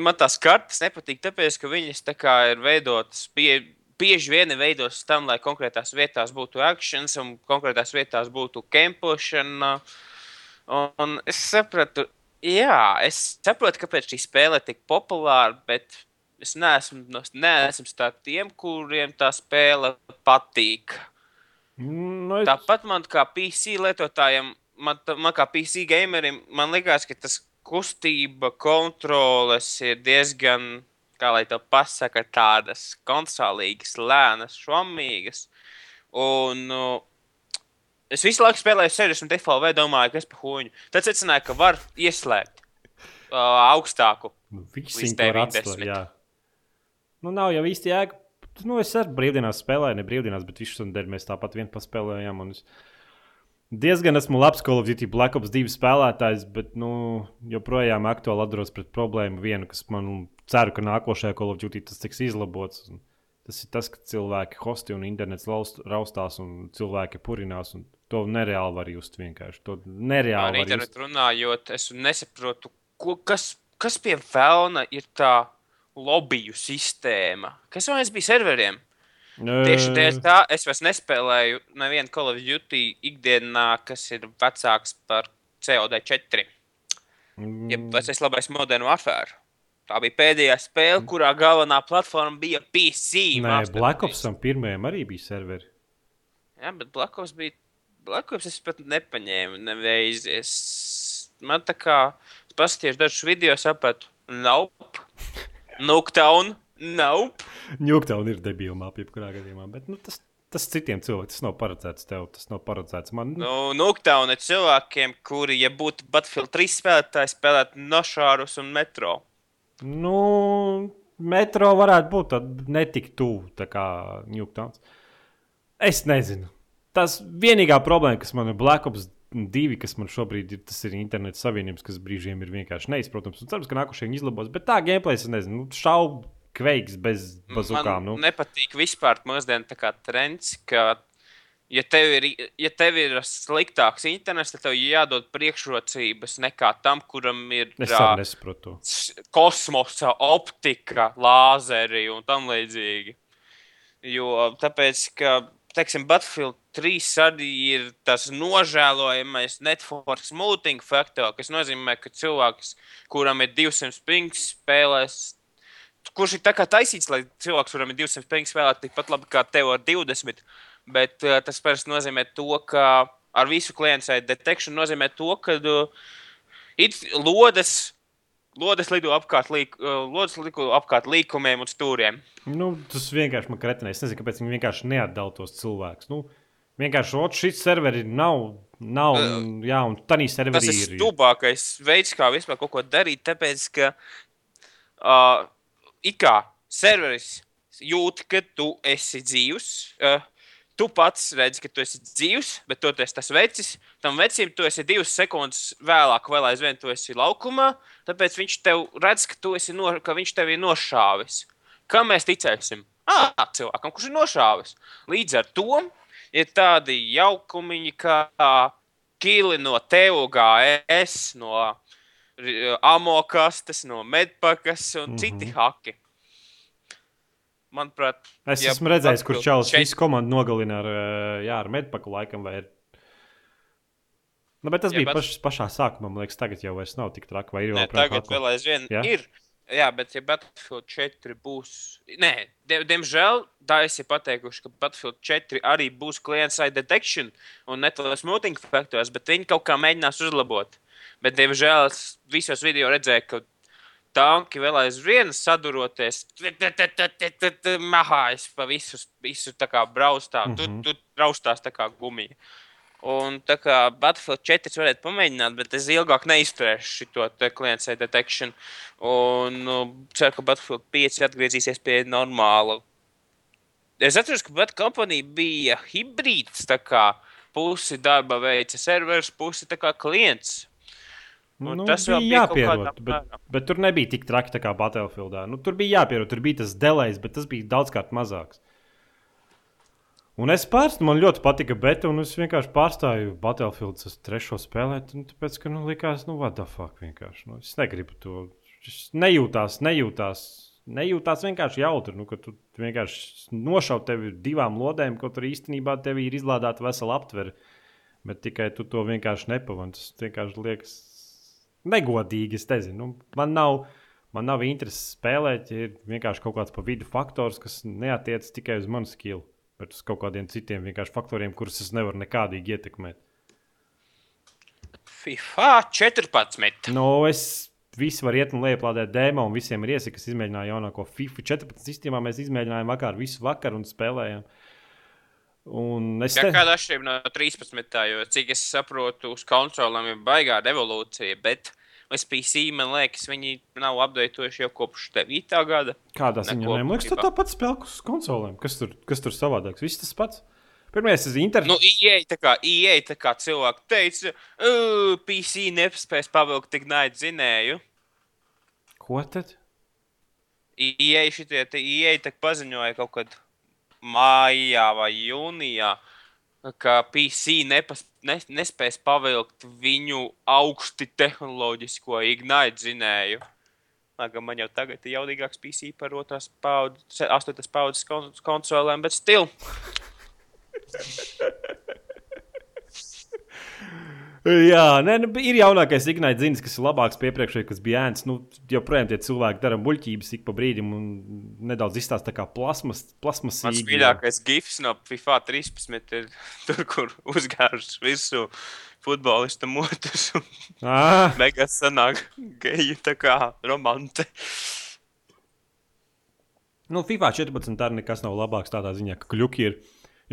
man tās kartes nepatīk, tāpēc ka viņas tā kā ir veidotas pie. Bieži vien ir veidotas tam, lai konkrētās vietās būtu akcents un konkrētās vietās būtu kempošana. Un es sapratu, jā, es saprotu, kāpēc šī spēle ir tik populāra, bet es neesmu, no- neesmu starp tiem, kuriem tā spēle patīk. Nu, es... Tāpat man kā PC lietotājam, man, man kā PC gamerim, man liekas, ka tas kustība, kontroles ir diezgan, kā lai to pasaka, tādas konsolīgas, lēnas, šomīgas. Un nu, Es visu laiku spēlēju 60 FLV, domāju, kas pa huņu. Tad secināju, ka var ieslēgt uh, augstāku. Nu, viņi to 90. atstāt. Jā. Nu, nav jau īsti jēga. Nu, es arī brīvdienās spēlēju, ne brīvdienās, bet visu nedēļu mēs tāpat vien paspēlējām. un Es diezgan esmu labs Call of Duty Black Ops 2 spēlētājs, bet nu, joprojām aktuāli atduros pret problēmu vienu, kas man ceru, ka nākošajā Call of Duty tas tiks izlabots. Un Tas ir tas, ka cilvēki hosti un internets laust- raustās un cilvēki purinās. Un to nereāli var just vienkārši. To Ar nereāli var just. runājot, es nesaprotu, ko, kas, kas pie vēlna ir tā lobiju sistēma. Kas jau bija serveriem? Tieši dēļ tā es vairs nespēlēju nevienu Call of Duty ikdienā, kas ir vecāks par COD4. Ja tas ir labais modernu afēru. Tā bija pēdējā spēle, kurā galvenā platforma bija PC. Nē, Black. Opsam pirmajam arī bija serveri. Jā, bet Black Ops bija. Black Ops es pat nepaņēmu nevienu. Man tā kā paskatījos dažus video, sapratu, nope. Nuketown, nope. Ņūktaun ir debīla māpa, jebkurā gadījumā. Bet nu, tas, tas citiem cilvēkiem tas nav paredzēts tev. Tas nav paredzēts man. Nu, Nu, Nuketown ir cilvēkiem, kuri, ja būtu Battlefield 3 spēlētāji, spēlētu Nošārus un Metro. nu, metro varētu būt tāda netik tuvu tā kā Ņūktauns. Es nezinu. Tas vienīgā problēma, kas man ir Black Ops 2, kas man šobrīd ir, tas ir internets savienības, kas brīžiem ir vienkārši neizprotams. Un cerams, ka nākošie viņi izlabos. Bet tā gameplay, es nezinu, nu, šaubu kveiks bez bazukām. Man Nu. nepatīk vispār mūsdienu tā kā trends, ka, ja tev ir, ja tev ir sliktāks internets, tad tev jādod priekšrocības nekā tam, kuram ir s- kosmosa, optika, lāzeri un tam līdzīgi. Jo tāpēc, ka, teiksim, Battlefield 3 arī ir tas nožēlojamais network smoothing faktors, kas nozīmē, ka cilvēks, kuram ir 200 pings, spēlēs. Kurš ir tā kā taisīts, lai cilvēks, kuram ir 200 pings, spēlētu tikpat labi kā tev ar 20. Bet uh, tas parasti nozīmē to, ka ar visu klientu detekšanu nozīmē to, ka uh, it lodes Lodes lido apkārt, līk, uh, lodes lido apkārt līkumiem un stūriem. Nu, tas vienkārši man kretinē. Es nezinu, kāpēc viņi vienkārši neatdala tos cilvēkus. Nu, vienkārši ot, šis serveris nav. nav un, jā, un tādā Tas serverī ir ir. stulbākais veids, kā vispār kaut ko darīt. Tāpēc, ka uh, it kā serveris jūt, ka tu esi dzīvs. Uh, Tu pats redzi, ka tu esi dzīvs, bet tu esi tas vecis. Tam vecim tu esi divas sekundes vēlāk, vēl aizvien tu esi laukumā. Tāpēc viņš tev redz, ka, no, ka viņš tev ir nošāvis. Kam mēs ticēsim? Ah, cilvēkam, kurš ir nošāvis. Līdz ar to ir tādi jaukumiņi, kā kili no TUGS, no amokastes, no medpakas un mm -hmm. citi haki. Manuprāt, Es ja esmu redzējis, kur Čālijs šeit- visu komandu nogalina ar, eh, jā, ar medpaku laikam. vai Nu, bet tas Ja bija bet- paš, pašā sākumā. Man liekas, tagad jau vairs nav tik traki. Vai ir prāt tagad hako? vēl aizvien Jā? ir. Jā, bet ja Battlefield 4 būs. Nē, die, diemžēl Dāvis ir pateikuši, ka Battlefield 4 arī būs client-side detection un network smoothing faktors, bet viņi kaut kā mēģinās uzlabot. Bet, diemžēl, es visos video redzēju, ka tanki vēl aizvien saduroties, mahājas pa visu, visu tā kā braustā. Mm -hmm. Tu, tu braustās tā kā gumija. Un tā kā Battlefield 4 varētu pamēģināt, bet es ilgāk neizturēšu šo klientu detekšanu. Un nu, ceru, ka Battlefield 5 atgriezīsies pie normāla. Es atceros, ka Bat Company bija hibrīds. tā kā Pusi darba veica serveris, pusi kā klients. Un Nu, tas bija jāpierod, bet, bet tur nebija tik traki kā Battlefieldā. Nu, tur bija jāpierod, tur bija tas delejs, bet tas bija daudzkārt mazāks. Un es pārstāvu, man ļoti patika beta, un es vienkārši pārstāju Battlefield uz trešo spēlēt, un tāpēc, ka, nu, likās, nu, what the fuck, vienkārši. Nu, es negribu to. Es nejūtās, nejūtās, nejūtās vienkārši jautri, nu, ka tu vienkārši nošaut tevi divām lodēm, kaut arī īstenībā tev ir izlādēta vesela aptvere, bet tikai tu to vienkārši nepavani. Tas vienkārši liekas negodīgi. Es nezinu, nu, man nav. Man nav interesi spēlēt, ja ir vienkārši kaut kāds pa vidu faktors, kas neatiecas tikai uz manu skilu, bet uz kaut kādiem citiem vienkārši faktoriem, kurus es nevaru nekādīgi ietekmēt. FIFA 14. Nu, es visi var iet un lejuplādēt demo, un visiem ir iesaka, kas izmēģināja jaunāko FIFA 14 sistēmā. Mēs izmēģinājām vakar, visu vakaru un spēlējām. Un es te... kāda atšķirība no 13. jo cik es saprotu, uz konsolēm ir baigā revolūcija, bet uz PC man liekas, viņi nav apdeitojuši jau kopš 9. gada. Kādā ziņā? Man liekas, tas tāpat spēlē uz konsolēm. Kas tur, kas tur savādāks? Viss tas pats. Pirmais ir internetu. Nu, ieeja tā kā, ieeja tā kā cilvēki teica, "Ugh, PC nespēs pavilkt tik naidu zinēju. Ko tad? Ieeja šitie, ieeja tā paziņoja kaut kad mājā vai jūnijā, ka PC nepas, ne, nespēs pavilkt viņu augsti tehnoloģisko ignaidu zinēju. Lai gan man jau tagad ir jaudīgāks PC par otrās paudzes, astotas paudzes kon- konsolēm, bet stil. Jā, nē, nu, ir jaunākais Ignāts Zins, kas ir labāks par iepriekšējo, kas bija ēns. Nu, joprojām tie cilvēki dara muļķības ik pa brīdim un nedaudz izstāsta tā kā plasmas, plasmas Mans mīļākais gifs no FIFA 13 ir tur, kur uzgāžas virsū futbolista motus. un Ah, Beigās sanāk geju tā kā romante. nu, FIFA 14 arī nekas nav labāks tādā ziņā, ka kļuki ir.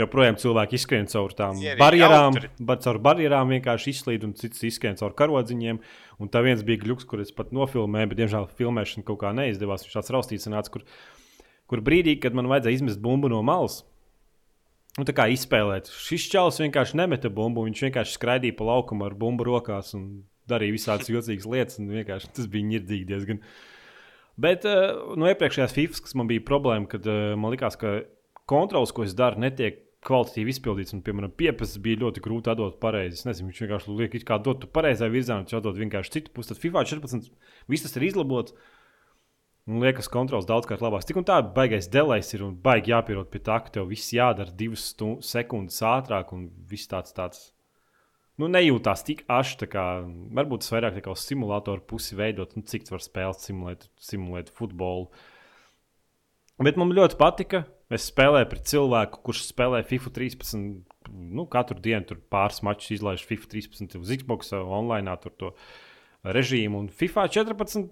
Joprojām cilvēki izskrien caur tām ir barjerām, bar, caur barjerām vienkārši izslīd, un cits izskrien caur karodziņiem. Un tā viens bija gluks, kur es pat nofilmēju, bet, diemžēl, filmēšana kaut kā neizdevās. Viņš tāds raustīts, nāca, kur, kur brīdī, kad man vajadzēja izmest bumbu no malas. Un tā kā izspēlēt. Šis čels vienkārši nemeta bumbu. Viņš vienkārši skraidīja pa laukumu ar bumbu rokās un darīja visādas jocīgas lietas. un vienkārši Tas bija ņirdzīgi diezgan. Bet uh, no iepriekšējās FIFA, kas man bija problēma, kad uh, man likās, ka kontrols, ko es daru, netiek kvalitatīvi izpildīts. Un, piemēram, pieprasījums bija ļoti grūti atdot pareizi. Es nezinu, viņš vienkārši liek, kā dot pareizā virzienā, viņš atdod vienkārši citu pusi. Tad FIFA 14 viss tas ir izlabots. Un liekas, kontrols daudzkārt labāks. Tik un tā, baigais delejs ir un baigi jāpierod pie tā, ka tev viss jādara divas stu- sekundes ātrāk un viss tāds. tāds Nu, nejūtās tik aši, tā kā varbūt tas vairāk kā uz simulātoru pusi veidot, nu, cik var spēlēt, simulēt, simulēt futbolu. Bet man ļoti patika. Es spēlēju pret cilvēku, kurš spēlē FIFA 13. Nu, katru dienu tur pāris mačus izlaiž FIFA 13 uz Xbox, online tur to režīmu. Un FIFA 14.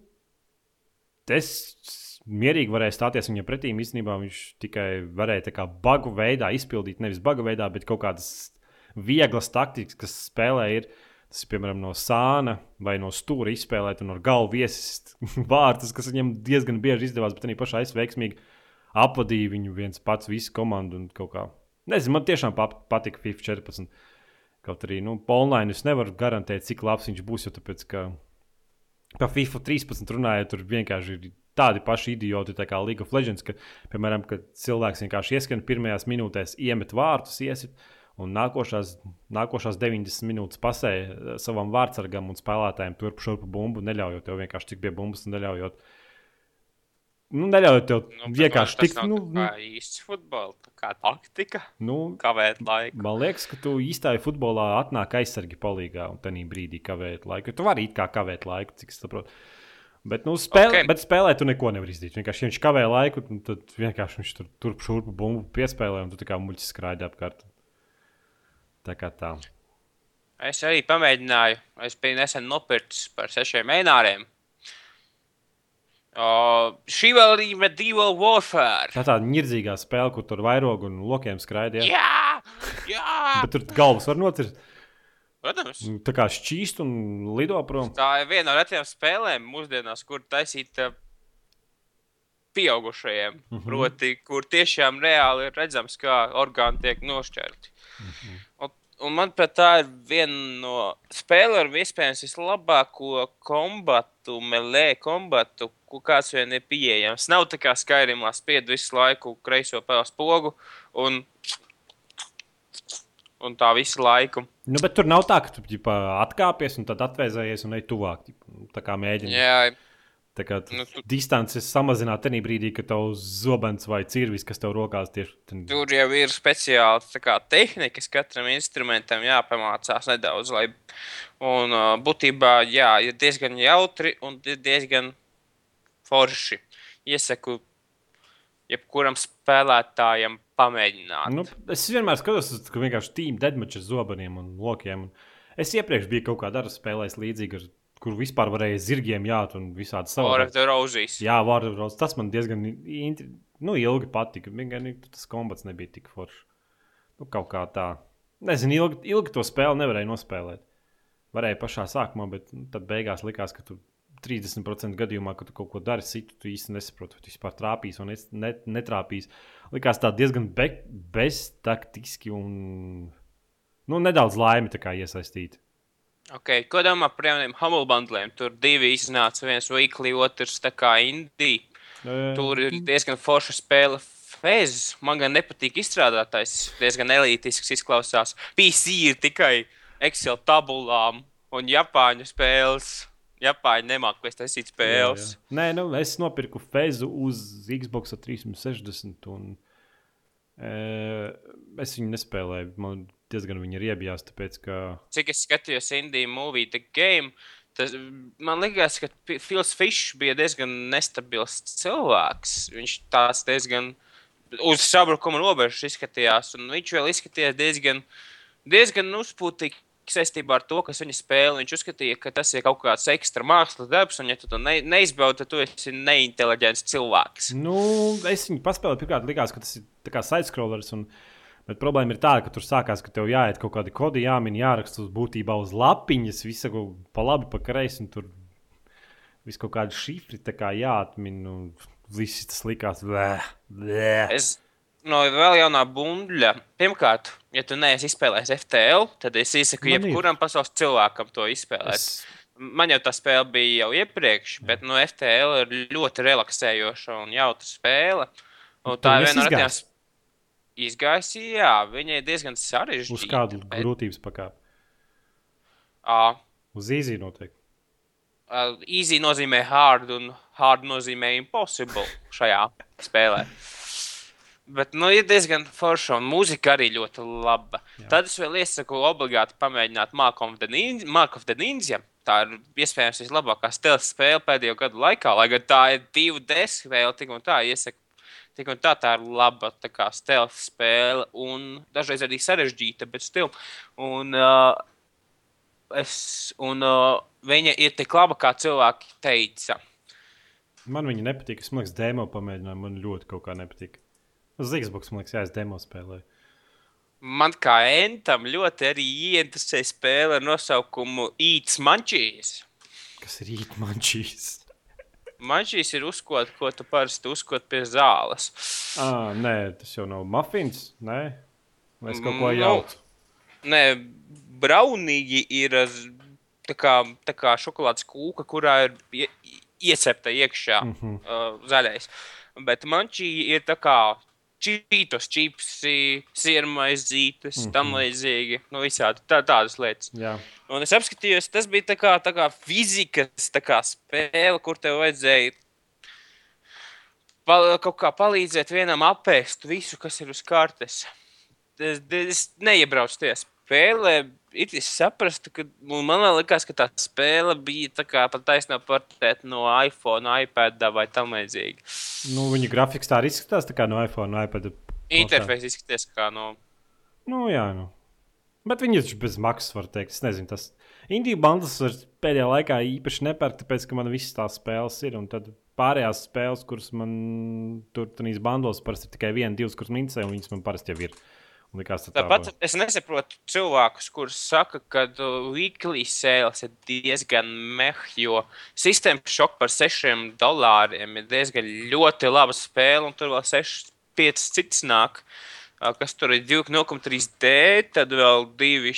Es mierīgi varēju stāties viņam pretī. Īstenībā viņš tikai varēja tā kā bagu veidā izpildīt, nevis bagu veidā, bet kaut kādas vieglas taktikas, kas spēlē ir. Tas ir piemēram no sāna vai no stūra izspēlēt un ar galvu viesist vārtus, kas viņam diezgan bieži izdevās, bet arī pašā es veiksmīgi apvadīju viņu viens pats, visu komandu. Nezinu, man tiešām pa- patika FIFA 14. Kaut arī, nu, online es nevaru garantēt, cik labs viņš būs, jo tāpēc, ka par FIFA 13 runājot, tur vienkārši ir tādi paši idioti, tā kā League of Legends, ka, piemēram, kad cilvēks vienkārši ieskrien pirmajās minūtēs, iemet vārtus, iesit, un nākošās, nākošās 90 minūtes pasē eh, savam vārdsargam un spēlētājiem turp šurpu bumbu, neļaujot tev vienkārši tikt pie bumbas un neļaujot. Nu, neļaujot tev Nu, vienkārši tas tikt. nav Nu, kā īsts futbols, kā taktika, nu, kavēt laiku. Man liekas, ka tu īstajā futbolā atnāk aizsargi palīgā un tajā brīdī kavēt laiku. Tu vari it kā kavēt laiku, cik es saprotu. Bet, nu, spēl, Ok. okay. bet spēlē tu neko nevari izdarīt. Vienkārši, ja viņš kavē laiku, nu, tad vienkārši viņš tur turp šurpu bumbu piespēlē un tu tā kā muļķis skraidi apkārt. Tā kā tā. Es arī pamēģināju. Es biju nesen nopircis par sešiem mēnešiem. Uh, šī vēl ir medieval warfare. Tā tāda nirdzīgā spēle, kur tur vairogu un lokiem skraidīja. Jā, jā. Bet tur galvas var nocirst. Protams. Tā kā šķīst un lido prom. Tā ir viena no retajām spēlēm mūsdienās, kur taisīta pieaugušajiem. Mm. -hmm. Proti, kur tiešām reāli ir redzams, kā orgāni tiek nošķirti. Mm. -hmm. un, un manuprāt, tā ir viena no spēlēm ar vispējams vislabāko kombatu, melee kombatu, ko kāds vien ir pieejams. Nav tā kā Skyrimā spied visu laiku kreiso pēles pogu un, un tā visu laiku. Nu, bet tur nav tā, ka tu ģipa, atkāpies un tad atvēzējies un ej tuvāk. ģipa, Tā kā mēģini. Jā, Tā kā Nu, nu, tu- distances samazināt tajā brīdī, kad tev zobens vai cirvis, kas tev rokās tieši tur. Tur jau ir speciāli tā kā, tehnikas, katram instrumentam jāpamācās nedaudz. Lai... Un būtībā jā, ir diezgan jautri un diezgan forši. Iesaku jebkuram spēlētājam pamēģināt. Nu, es vienmēr skatos, uz- ka vienkārši tīm deadmatch ar zobeniem un lokiem. Un es iepriekš biju kaut kādā spēlē līdzīga, ar- kur vispār varēja zirgiem jāt un visādi savādāk. Jā, Vārds, tas man diezgan intri- nu, ilgi patika. Gan tas kombats nebija tik foršs. Nu, kaut kā tā. Nezinu, ilgi, ilgi to spēli nevarēja nospēlēt. Varēja pašā sākumā, bet nu, tad beigās likās, ka tu 30% gadījumā, kad tu kaut ko dari, citu, tu īsti nesaproti, vai tu vispār trāpīs vai net, netrāpīs. Likās tā diezgan be, beztaktiski un nu, nedaudz laimi iesaistīta. Okay, ko domā par jauniem Humble bundliem? Tur divi iznāca, viens weekly, otrs tā kā indie. E... Tur ir diezgan forša spēle. Fez. Man gan nepatīk izstrādātais, diezgan elitisks izklausās. PC ir tikai Excel tabulām un Japāņu spēles. Japāņi nemāķi taisīt spēles. Jā, jā. Nē, nu, es nopirku Fezu uz Xbox 360. Un, e, es viņu nespēlēju. Man diezgan viņi ir iebijās. Tāpēc, ka... Cik es skatījos Indiju movie, The Game. Tas, man liekas, ka Fils Fišs bija diezgan nestabils cilvēks. Viņš tās diezgan uz sabrukuma robežas izskatījās, un viņš vēl izskatījās diezgan, diezgan uzpūtīgi saistībā ar to, kas viņa spēlē. Viņš uzskatīja, ka tas ir kaut kāds ekstra mākslas darbs, un, ja tu to ne, neizbaudi, tad tu esi neinteliģents cilvēks. Nu, es viņu paspēlēju, pirmkārt, likās, ka tas ir sidescrollers. Un... Bet problēma ir tāda, ka tur sākās, ka tev jāiet kaut kādi kodi, jāmin, jāraksta uz būtībā uz lapiņas, visu pa labi, pa kreisi, un tur viss kaut kādi šifri kā jāatmin. Un viss tas likās. Blē, blē. Es no vēl jaunā bundļa. Pirmkārt, ja tu neesi izspēlējis FTL, tad es iesaku Man jebkuram ir. pasaules cilvēkam to izspēlēt. Es... Man jau tā spēle bija jau iepriekš, bet no FTL ir ļoti relaksējoša un jautra spēle. Un tā ir viena no retajām izgājis, jā, viņa ir diezgan sarežģīta. Uz kādu bet... grūtības pakāpi? Uh, Uz īzī noteikti. Uh, easy nozīmē hard, un hard nozīmē impossible šajā spēlē. Bet, nu, ir diezgan forša, un mūzika arī ļoti laba. Jā. Tad es vēl iesaku obligāti pamēģināt Mark of the Ninja. Tā ir iespējams vislabākā stila spēle pēdējo gadu laikā, lai gan tā ir divu desmit spēle, tik un tā iesaku Tik un tā, tā ir laba stealth spēle, un dažreiz arī sarežģīta, bet stila. Un, uh, es, un uh, viņa ir tik laba, kā cilvēki teica. Man viņa nepatīk. Es domāju, ka demo pamēģināju. Man ļoti kaut kā nepatīk. Uz Xbox, man liekas, jā, es demo spēlēju. Man kā entam ļoti arī ieinteresē spēle ar nosaukumu Eats Munchies. Kas ir Eat Munchies? Maģis ir uzkot, ko tu parasti uzkot pie zāles. Ah, nē, tas jau nav mafins. Nē, mēs kaut ko jaucu. Nu, nē, braunīgi ir tā kā, tā kā šokolādes kūka, kurā ir iecepta iekšā mm -hmm. uh, zaļais. Bet mančī ir tā kā čītos, čipsi, sirmaizītes, mm -hmm. tam līdzīgi. Nu, visādi tā, tādas lietas. Jā. Un es apskatījos, tas bija tā kā, tā kā fizikas tā kā spēle, kur tev vajadzēja kaut kā palīdzēt vienam apēst visu, kas ir uz kartes. Es, es neiebraucu tajā spēlē, it kā saprastu, ka man liekas, ka tā spēle bija tā kā pat taisnā portēta no iPhone, iPad vai tam līdzīgi. Nu, viņa grafiks tā arī izskatās tā kā no iPhone, no iPad. Interfejs izskatās kā no. Nu, jā, nu. Bet viņi ir bez maksas, var teikt. Es nezinu, tas Indiju bandas pēdējā laikā īpaši nepērk, tāpēc, ka man visas tās spēles ir. Un tad pārējās spēles, kuras man tur tur bandos, parasti ir tikai viena, divas, kuras man interesē, un viņas man parasti jau ir. Uh, Likās, tā Tāpat tā es nesaprotu cilvēkus, kurus saka, ka uh, weekly sales ir diezgan meh, jo sistēma šok par 6 dolāriem ir diezgan ļoti laba spēle, un tur vēl 6, 5 cits nāk. Uh, kas tur ir 2,3D, tad vēl divi,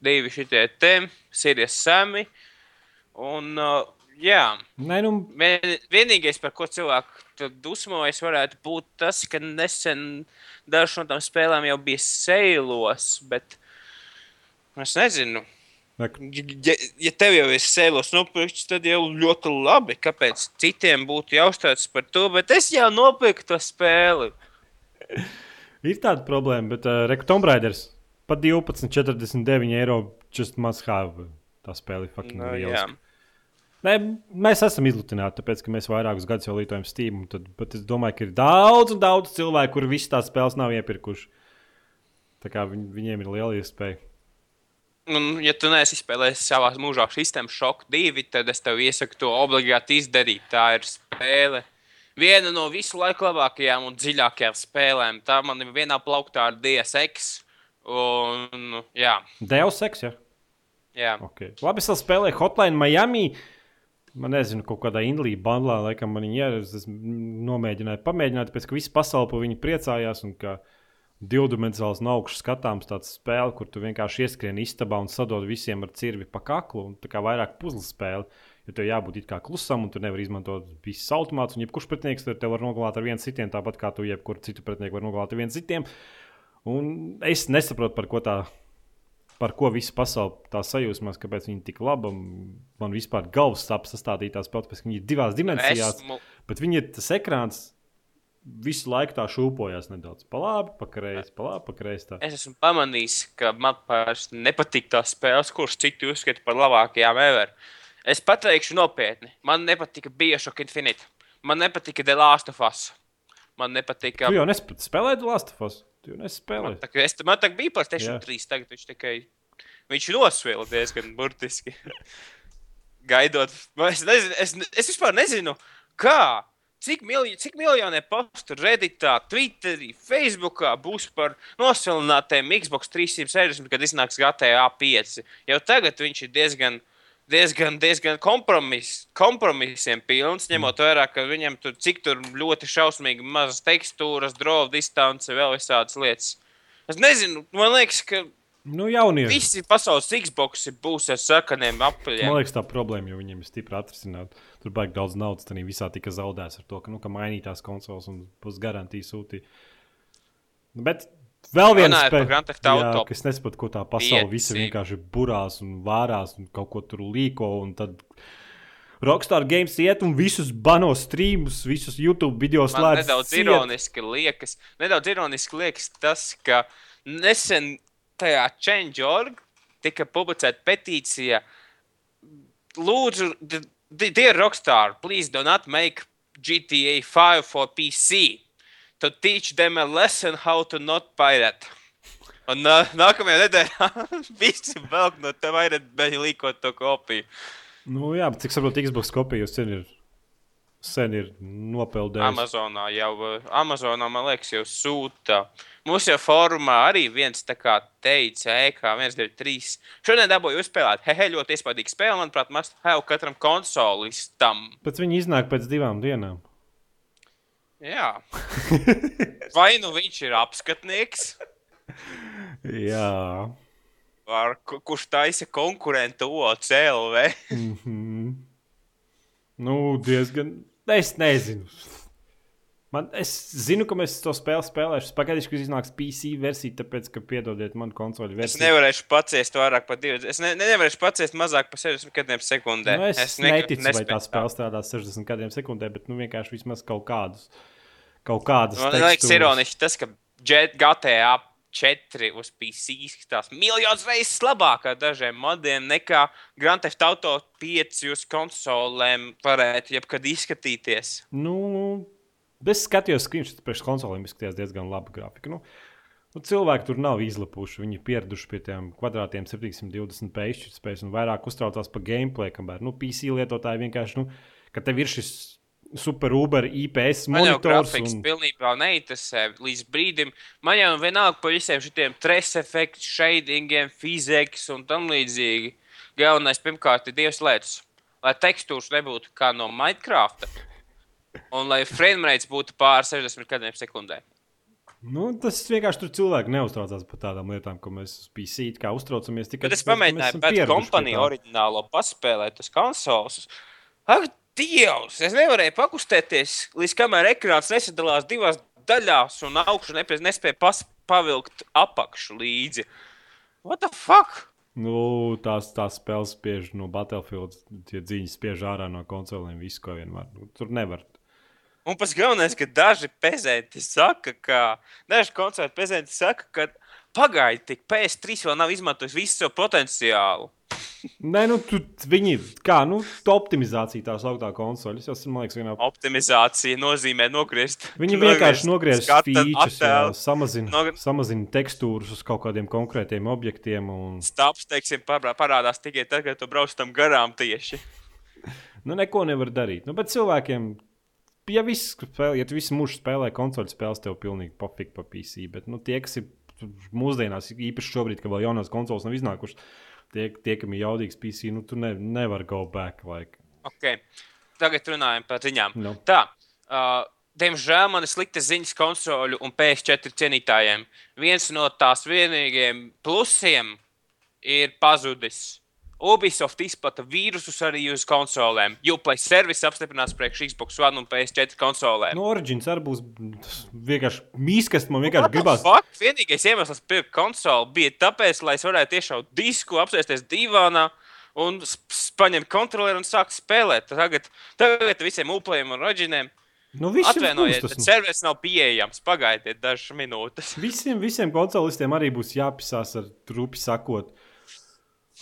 divi šitie te, Sirijas Sami. Un, uh, jā, Nē, nu... Vien, vienīgais, par ko cilvēku dusmojas, varētu būt tas, ka nesen Dažas no tām spēlēm jau bija sēlos, bet es nezinu. Ja, ja tev jau ir sēlos nopirkts, tad jau ļoti labi. Kāpēc citiem būtu jāuzstājas par to, bet es jau nopirku to spēli. ir tāda problēma, bet uh, Tomb Raiders pat 12,49 eiro just must have. Tā spēle ir fucking no, lieliska. Nē, mēs esam izlutināti, tāpēc, ka mēs vairākus gadus jau lietojam Steam. Tad, bet es domāju, ka ir daudz un daudz cilvēku, kuri visas tās spēles nav iepirkuši. Tā kā viņ, viņiem ir liela iespēja. Un, ja tu neesi izspēlējis savā mūžā sistēmu šoku divi, tad es tev iesaku to obligāti izdarīt. Tā ir spēle. Viena no visu laiku labākajām un dziļākajām spēlēm. Tā man ir vienā plauktā ar DSX. Un, jā, Deus Ex, ja? jā. Okay. Labi, es spēlēju Hotline Miami. Man nezinu, kaut kādā indīgā bandlā, laikam, man viņa ir. Es nomēģināju, pamēģināt, pēc ka visi pasauli par viņu priecājās. Un ka divdimensāls no augšas skatāms tāds spēle, kur tu vienkārši ieskrien istabā un sadod visiem ar cirvi pa kaklu. Un, tā kā vairāk puzles spēle. Jo tev jābūt it kā klusam, un tu nevari izmantot visas automātus. Un jebkurš pretinieks te var nogalāt ar vienu sitienu, tāpat kā tu jebkuru citu pretinieku var nogalāt ar vienu sitienu. Un es nesaprotu, par ko tā par ko visa pasaule tā sajūsmās, kāpēc viņi ir tik labi. Man vispār galvas sāp sastādīt tās spēles, pēc viņi ir divās dimensijās. Esmu, Bet viņi ir tas ekrāns visu laiku tā šūpojas nedaudz. Pa labi, pa kreisi, pa labi, pa kreisi. tā. es esmu pamanījis, ka man vairs nepatīk tās spēles, kuras citi uzskata par labākajām ever. Es pateikšu nopietni. Man nepatika Bioshock Infinite. Man nepatika The Last of Us. Man nepatika. Tu jau nespēlēji Last of Us. Tu jau Man, nespēlēji. tā, es, man tā bija Playstation Jā. 3. Tagad viņš tikai. Viņš nosvila diezgan burtiski. Gaidot. Es, nezinu, es, es vispār nezinu, kā. Cik, milj cik miljoniem postu Redditā, Twitterī, Facebookā būs par nosilinātiem Xbox 360, kad iznāks GTA 5. Jau tagad viņš ir diezgan, diezgan, diezgan kompromis, kompromisiem pilns, ņemot vērā, ka viņam tur cik tur ļoti šausmīgi mazas tekstūras, drova distance, vēl visādas lietas. Es nezinu, man liekas, ka Nu, jaunieši. visi pasaules Xbox būs ar sarkaniem Man apaļiem. liekas, tā problēma, jo viņiem ir stipri atrisināta. Tur baigi daudz naudas, tad visā tika zaudēts ar to, ka, nu, ka mainītās konsoles un būs garantija sūtīt. Bet vēl viena Jā, kas nesaprot, ko tā pasaule visa vienkārši burās un vārās un kaut ko tur līko. un tad Rockstar Games iet un visus bano streamus, visus YouTube video slēdz. nedaudz ciet. ironiski liekas, nedaudz ironiski liekas tas, ka nesen tajā Change.org tika publicēta petīcija. Lūdzu, dear Rockstar, please do not make GTA 5 for PC. To teach them a lesson how to not pirate. Un uh, nākamajā nedēļā visi velk no tevis vairāk beigti līkot to kopiju. Nu, jā, bet cik saprotu, Xbox kopija jau sen ir, sen ir nopeldējusi. Amazonā jau, uh, Amazonā, man liekas, jau sūta. Mums jau formā arī viens tā kā teica, E EK 193. Šodien dabūju uzspēlēt. Hehe, ļoti iespaidīga spēle, manuprāt, must have katram konsolistam. Bet viņi iznāk pēc divām dienām. Jā. Vai nu viņš ir apskatnieks, Jā. ar, ku- kurš taisa konkurentu OCLV? Mm -hmm. Nu, diezgan. Es nezinu. Man, es zinu, ka mēs to spēli spēlēsim. Es pagaidīšu, ka iznāks PC versija, tāpēc, ka piedodiet man konsoli Es versiju. nevarēšu paciest vairāk par 20. Es ne, ne, nevarēšu paciest mazāk par 60 sekundēm. Nu, es es nekad neticu, vai nespēju tā spēle strādās 60 kadriem sekundē, bet nu, vienkārši vismaz kaut kādus. Kaut kādas Man liekas, ironiski tas, ka GTA 4 uz PC izskatās miljonus reizes labāk ar dažiem modiem nekā Grand Theft Auto 5 uz konsolēm varētu jebkad izskatīties. Nu, es skatījos screenshots priekš konsolēm, izskatījās diezgan labi grafika. Nu, nu, cilvēki tur nav izlapuši. Viņi ir pieraduši pie tiem kvadrātiem 720 pēkšņu spējas un vairāk uztraucās par gameplay. Kamēr nu, PC lietotāji vienkārši, nu, ka tev ir šis super Uber IPS Man jau monitors. grafiks Un... pilnībā neinteresē līdz brīdim. Man jau vienalga par visiem šiem stresa efektiem, shadingiem, fizikas un tam līdzīgi. Galvenais, pirmkārt, ir divas lietas. Lai tekstūras nebūtu kā no Minecraft, un lai frame rates būtu pār 60 kadriem sekundē. Nu, tas vienkārši tur cilvēki neuztraucās par tādām lietām, ko mēs uz PC kā uztraucamies. Tikai Kad es pamēģināju pēc kompānijas oriģinālo paspēlēt uz konsoles, ak, Dievs! Es nevarēju pakustēties, līdz kamēr ekrāns nesadalās divās daļās, un augšu nepie- nespēja pas, pavilkt apakšu līdzi. What the fuck? Nu, tās, tās spēles spiež no Battlefield, tie dziņas spiež ārā no konsolēm, visu, ko vien var. Nu, tur nevar. Un pats galvenais, ka daži pezēti saka, ka daži koncertu pezēti saka, ka pagaidi, tik PS3 vēl nav izmantojis visu savu potenciālu. Nē, nu, tu, viņi, kā, nu, tā optimizācija tā sauktā konsole. Esmu, man liekas, vienā. Optimizācija nozīmē nogriezt. Viņi vienkārši nogriež skata features, samazina, Nogr- samazina tekstūras uz kaut kādiem konkrētiem objektiem. Un, Stāps, teiksim, parā- parādās tikai tad, kad tu brauc tam garām tieši. nu, neko nevar darīt. Nu, bet cilvēkiem, ja viss spēlē, ja visu mūžu spēlē konsoļu spēles, tev pilnīgi pofīgi pa PC. Bet, nu, tie, kas ir mūsdienās, īpaši šobrīd, kad vēl jaunās konsoles nav iznākušas, tie, tie kam ir jaudīgs PC, nu tu ne, nevar go back. Like. Okay. Tagad runājam par ziņām. No. Tā, uh, diemžēl man ir sliktas ziņas konsoļu un PS4 cienītājiem. Viens no tās vienīgajiem plusiem ir pazudis. Ubisoft izplata vīrusus arī uz konsolēm. Uplay service apstiprinās priekš Xbox One un PS4 konsolēm. Nu, Origins arī būs vienkārši mīskast. Man vienkārši What gribās. fuck? Vienīgais iemesls pirkt konsoli bija tāpēc, lai es varētu iešaut disku, apsēsties divānā un paņemt kontroli un sākt spēlēt. Tagad, tagad visiem uplējiem un roģiniem Nu, atvainojiet, būs tas, bet nu. serveris nav pieejams. Pagaidiet dažas minūtes. Visiem, visiem konsolistiem arī būs jāpisās ar trupi sakot.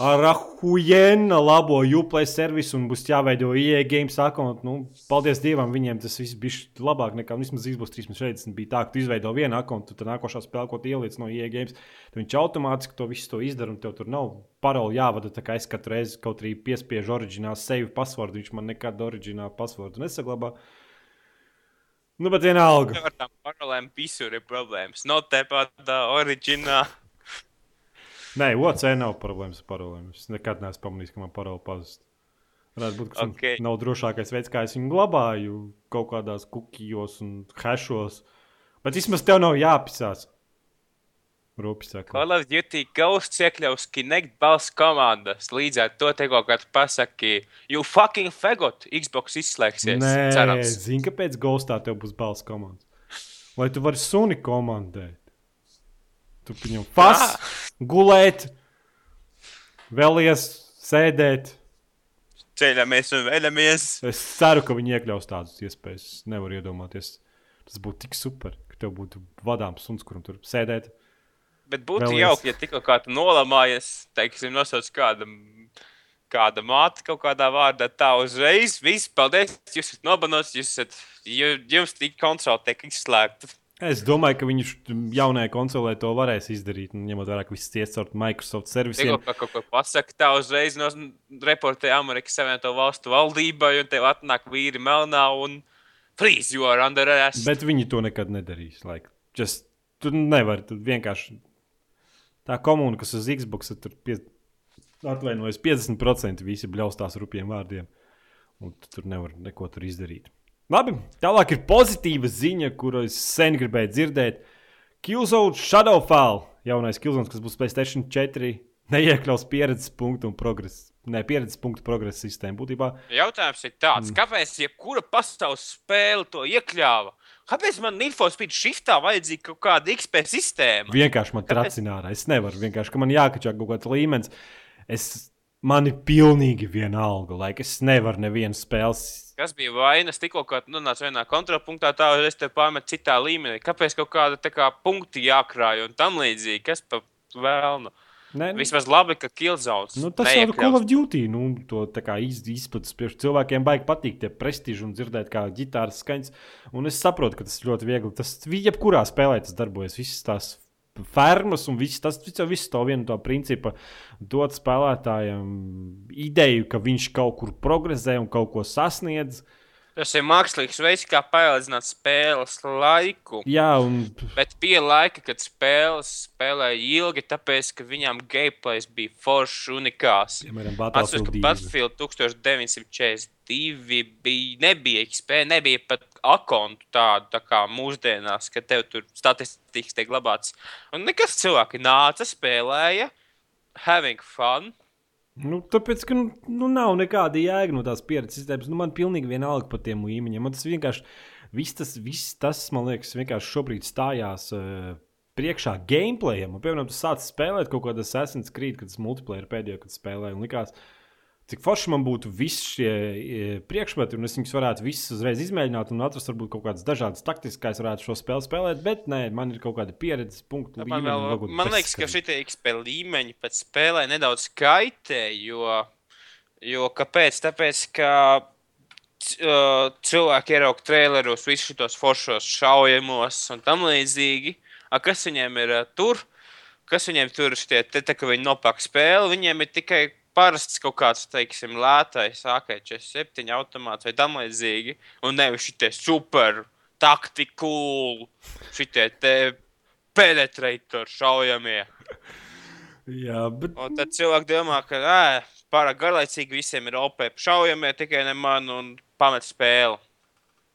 Ar ahujena labo Uplay servisu un būs jāveido IE games akkontu. Nu, paldies Dievam, viņiem tas viss bija labāk nekā vismaz Xbox 360. Bija tā, ka tu izveido vienu akkontu, tad nākošā spēlē, ko ieliec no IE games, tad viņš automātiski to visu to izdara un tev tur nav paroli jāvada. Tā kā es katru reizi kaut arī piespiežu oriģinālu save passwordu, viņš man nekad oriģinālu passwordu nesaglabā. Nu, bet vienalga. Ar tām parolēm visur ir problēmas. Not tāpat oriģinālā. Nē, OC nav problēmas ar parolēm. Es nekad neesmu pamanījis, ka man parole pazust. Varētu būt, ka tas Ok. nav drošākais veids, kā es viņu glabāju kaut kādās kukijos un hešos. Bet vismaz tev nav jāpisās. Rūpīgi. Call of Duty Ghosts iekļaus Kinect balss komandas. Līdz ar to te kaut kāds pasaki, you fucking fagot, Xbox izslēgsies. Nē, Cerams. zini, kāpēc Ghostā tev būs balss komandas. Lai tu vari suni komandēt. Tu viņam pas, gulēt, vēlies sēdēt. Ceļamies un vēlamies. Es ceru, ka viņi iekļaus tādas iespējas. Es nevaru iedomāties. Tas būtu tik super, ka tev būtu vadāms suns, kuram tur sēdēt. Bet būtu Vēlies. jauki, ja tikko kā tu nolamājies, teiksim, nosauc kāda, kāda māte kaut kādā vārdā, tā uzreiz. Viss, paldies, jūs esat nobanos, jūs esat, ju- jums tik konsole tiek izslēgta. Es domāju, ka viņš jaunajai konsolē to varēs izdarīt. un Ņemot vērā, ka viss iet caur Microsoft Tikko servisiem. kā kaut ko pasaka, tā uzreiz no reportē Amerikas Savienoto Valstu valdībai, un tev atnāk vīri melnā un freeze, you are under arrest. Bet viņi to nekad nedarīs. Like, just, tu nevari. Tu vienkārši tā komuna, kas uz Xbox tur pie... atvainojas 50% visi bļaustās rupjiem vārdiem. Un tu tur nevar neko tur izdarīt. Labi, tālāk ir pozitīva ziņa, kuru es sen gribēju dzirdēt. Killzone Shadowfall, jaunais Killzone, kas būs PlayStation 4, neiekļaus pieredzes punktu un progresu. Ne, pieredzes punktu progresa sistēmu. Būtībā Jautājums ir tāds, kāpēc jebkura pasaules spēle to iekļāva? Kāpēc man infospeed shiftā vajadzīga kaut kāda XP sistēma? vienkārši man tracināra. Es nevaru vienkārši, ka man jākačā kaut kāds līmenis. Es, man ir pilnīgi vienalga, lai es nevaru nevienu spēles. Kas bija vainas tikko, nonāca vienā kontrapunktā, tā es te pārmetu citā līmenī. Kāpēc kaut kāda kā punkti jākrāj un tam līdzīgi? Kas pa vēlnu? Ne, Vismaz labi, ka Killzones. nu, tas jau ir Call of Duty. Nu, to tā kā iz, izplatis priekš cilvēkiem baigi patīk tie prestiži un dzirdēt, kā ģitāras skaņas. Un es saprotu, ka tas ir ļoti viegli. Tas vi- jebkurā spēlē tas darbojas. Visas tās fermas un viss tas viss viss to vienu to principu dot spēlētājiem ideju, ka viņš kaut kur progresē un kaut ko sasniedz. Tas ir mākslīgs veids, kā paildzināt spēles laiku. Jā, un Bet bija laika, kad spēles spēlēja ilgi, tāpēc, ka viņām gameplays bija foršs, unikāls. piemēram, Battlefield 2. Battlefield 1942 bija, nebija XP, nebija pat akontu tādu tā kā mūsdienās, ka tev tur statistikas tiek glabāts. Un nekas cilvēki nāca, spēlēja, having fun. Nu, tāpēc, ka nu, nu, nav nekāda jēga no tās pieredzes sistēmas. Nu, man pilnīgi vienalga par tiem līmeņiem. Man tas vienkārši, viss tas, viss tas, man liekas, vienkārši šobrīd stājās uh, priekšā gameplayam. Un, piemēram, tu sāc spēlēt kaut kādu Assassin's Creed, kad tas multiplayer pēdējo, kad spēlēju. un Likās, cik forši man būtu visi šie e, priekšmeti, un es viņus varētu visus uzreiz izmēģināt un atrast varbūt kaut kādas dažādas taktiskas, kā es varētu šo spēli spēlēt. Bet nē, man ir kaut kāda pieredzes punkta. Man, līmeņi, vēl, varbūt man liekas, ka šie XP līmeņi pēc spēlē nedaudz kaitē, jo, jo kāpēc? Tāpēc, ka cilvēki ierauga traileros visus šos foršos šaujamos un tam līdzīgi. A, kas viņiem ir tur? Kas viņiem tur ir tie, te, te, ka viņi nopāk spēli? Viņiem ir tikai parasts kaut kāds, teiksim, lētais AK-47 automāts vai tam līdzīgi. Un nevis šitie super taktiku, šitie te penetrator šaujamie. Jā, bet. Un tad cilvēki domā, ka ē, pārāk garlaicīgi visiem ir OP šaujamie, tikai ne man un pamet spēli.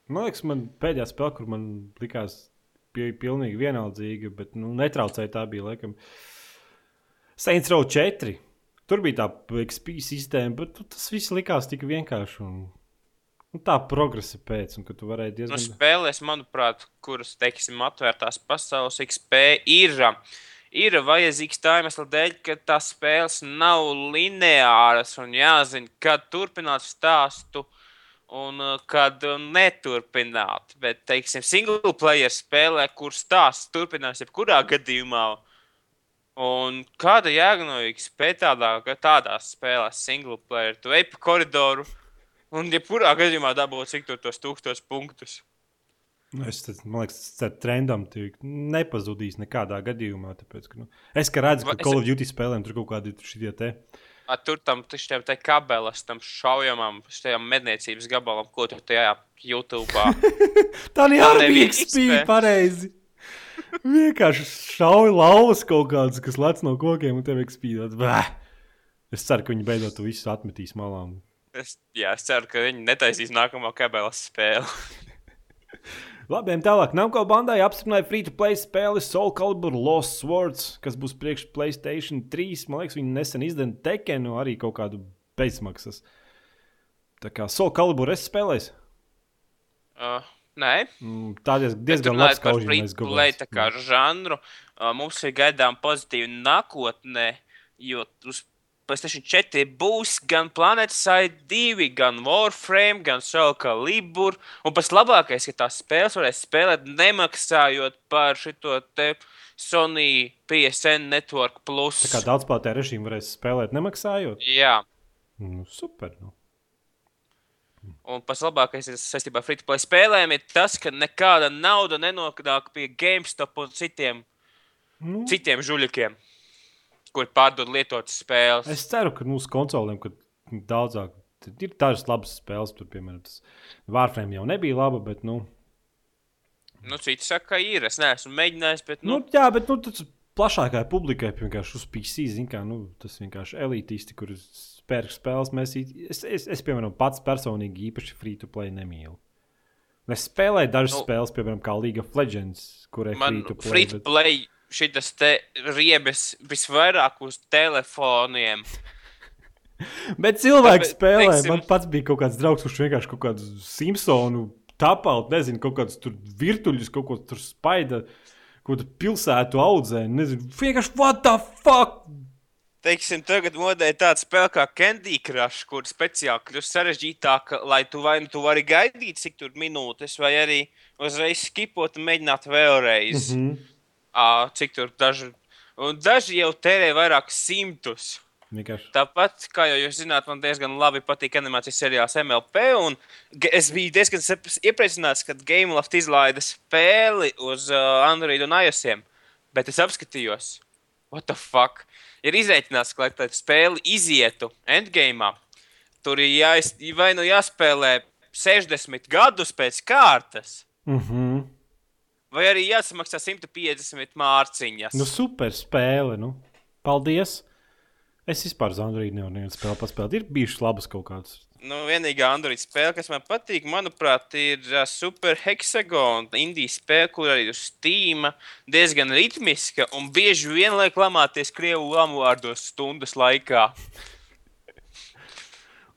Man liekas, man pēdējā spēle, kur man likās bija pilnīgi vienaldzīga, bet nu, netraucēja tā bija laikam Saints Row 4. Tur bija tā XP sistēma, bet nu, tas viss likās tik vienkārši. Un, nu, tā progresa pēc, un ka tu varēji Nu, diezgan. spēlēs, manuprāt, kuras, teiksim, atvērtās pasaules XP ir, ir vajadzīgs tā iemesla dēļ, ka tās spēles nav lineāras un jāzina, kad turpināt stāstu. Un uh, kad neturpināt, bet, teiksim, single player spēlē, kur stāsts turpinās jebkurā gadījumā. Un kāda jēga no XP tādā, tādās spēlēs, single player, tu ej pa koridoru un jebkurā gadījumā dabūt cik tur tos tūkstošus punktus. Es, tas, man liekas, tas trendam tik nepazudīs nekādā gadījumā. Tāpēc, ka, nu, es kā redzu, ka Call of Duty spēlēm tur kaut kādi šie te. A, tur tam šiem te kabelas, tam šaujamam, šiem medniecības gabalam, ko tur tajā YouTube. Tā arī ar nebija bija XP. pareizi. Vienkārši šauja lauvas kaut kādas, kas lec no kokiem un tev XP. tāds, bļā. Es ceru, ka viņi beidzot to visu atmetīs malā. es, jā, es ceru, ka viņi netaisīs nākamo kabelas spēli. Labi, tālāk. Namco bandai apstiprināja free-to-play spēli Soul Calibur Lost Swords, kas būs priekš Playstation 3. Man liekas, viņi nesen izdeva Tekenu arī kaut kādu bezmaksas. Tā kā Soul Calibur es spēlēju. Uh, nē, Mm, Tā diez- diezgan kaujiņš. free-to-play tā kā žanru. Mums ir gaidām pozitīva nākotnē, jo uz PlayStation 4 būs gan Planet Side 2, gan Warframe, gan Soul Calibur. Un pats labākais, ka tās spēles varēs spēlēt nemaksājot par šito te Sony PSN Network Plus. Tā kā daudzspēlētāju režīmu varēs spēlēt nemaksājot. Jā. Nu, super. Nu. Un pats labākais saistībā ar free-to-play spēlēm ir tas, ka nekāda nauda nenonāk pie GameStop un citiem, Nu, citiem žuļakiem, kur pārdod lietotas spēles. es ceru, ka mūsu konsolēm daudzāk tad ir dažas labas spēles. Tur, piemēram, tas Warframe jau nebija laba, bet. Nu, Nu, citi saka, ka ir. Es neesmu mēģinājis, bet nu, nu, jā, bet nu, tas plašākai publikai vienkārši uz PC. Kā, nu, tas vienkārši elitisti, kurus pērk spēles. Mēs, es, es, es, piemēram, pats personīgi īpaši free-to-play nemīlu. Es spēlēju dažas Nu, spēles, piemēram, League of Legends, kurai man free-to-play. free to play šitas te riebes visvairāk uz telefoniem. Bet cilvēki Tāpēc, spēlē. teiksim-. Man pats bija kaut kāds draugs, kurš vienkārši kaut kādu Simpsonu tapālu, nezinu, kaut kādus tur virtuļus, kaut ko tur spaida, kaut kādu pilsētu audzē. Nezinu, vienkārši what the fuck! Teiksim, tagad modē ir tāda spēle kā Candy Crush, kur speciāli kļūst sarežģītāka, lai tu vai nu tu vari gaidīt, cik tur minūtes, vai arī uzreiz skipot un mēģināt vēlreiz. Mm. -hmm. uh, cik tur daži, un daži jau tērē vairāk simtus. Vienkārši. Tāpat, kā jau jūs zināt, man diezgan labi patīk animācijas seriāls MLP. Es biju diezgan iepriecināts, kad GameLoft izlaida spēli uz uh, Android un iOS. Bet es apskatījos, what the fuck. Ir ka, lai tā spēle izietu endgame, tur ir jāiz, vai nu jāspēlē 60 gadus pēc kārtas, Mhm. vai arī jāsamaksā 150 mārciņas. Nu, super spēle. Nu. Paldies! Es vispār uz Android nevaru nevienu spēli paspēlēt. Ir bijušas labas kaut kādas. Nu, vienīgā Android spēle, kas man patīk, manuprāt, ir uh, Super Hexagon. Indijas spēle, kur arī uz Steam diezgan ritmiska un bieži vien liek lamāties krievu lamu vārdos stundas laikā.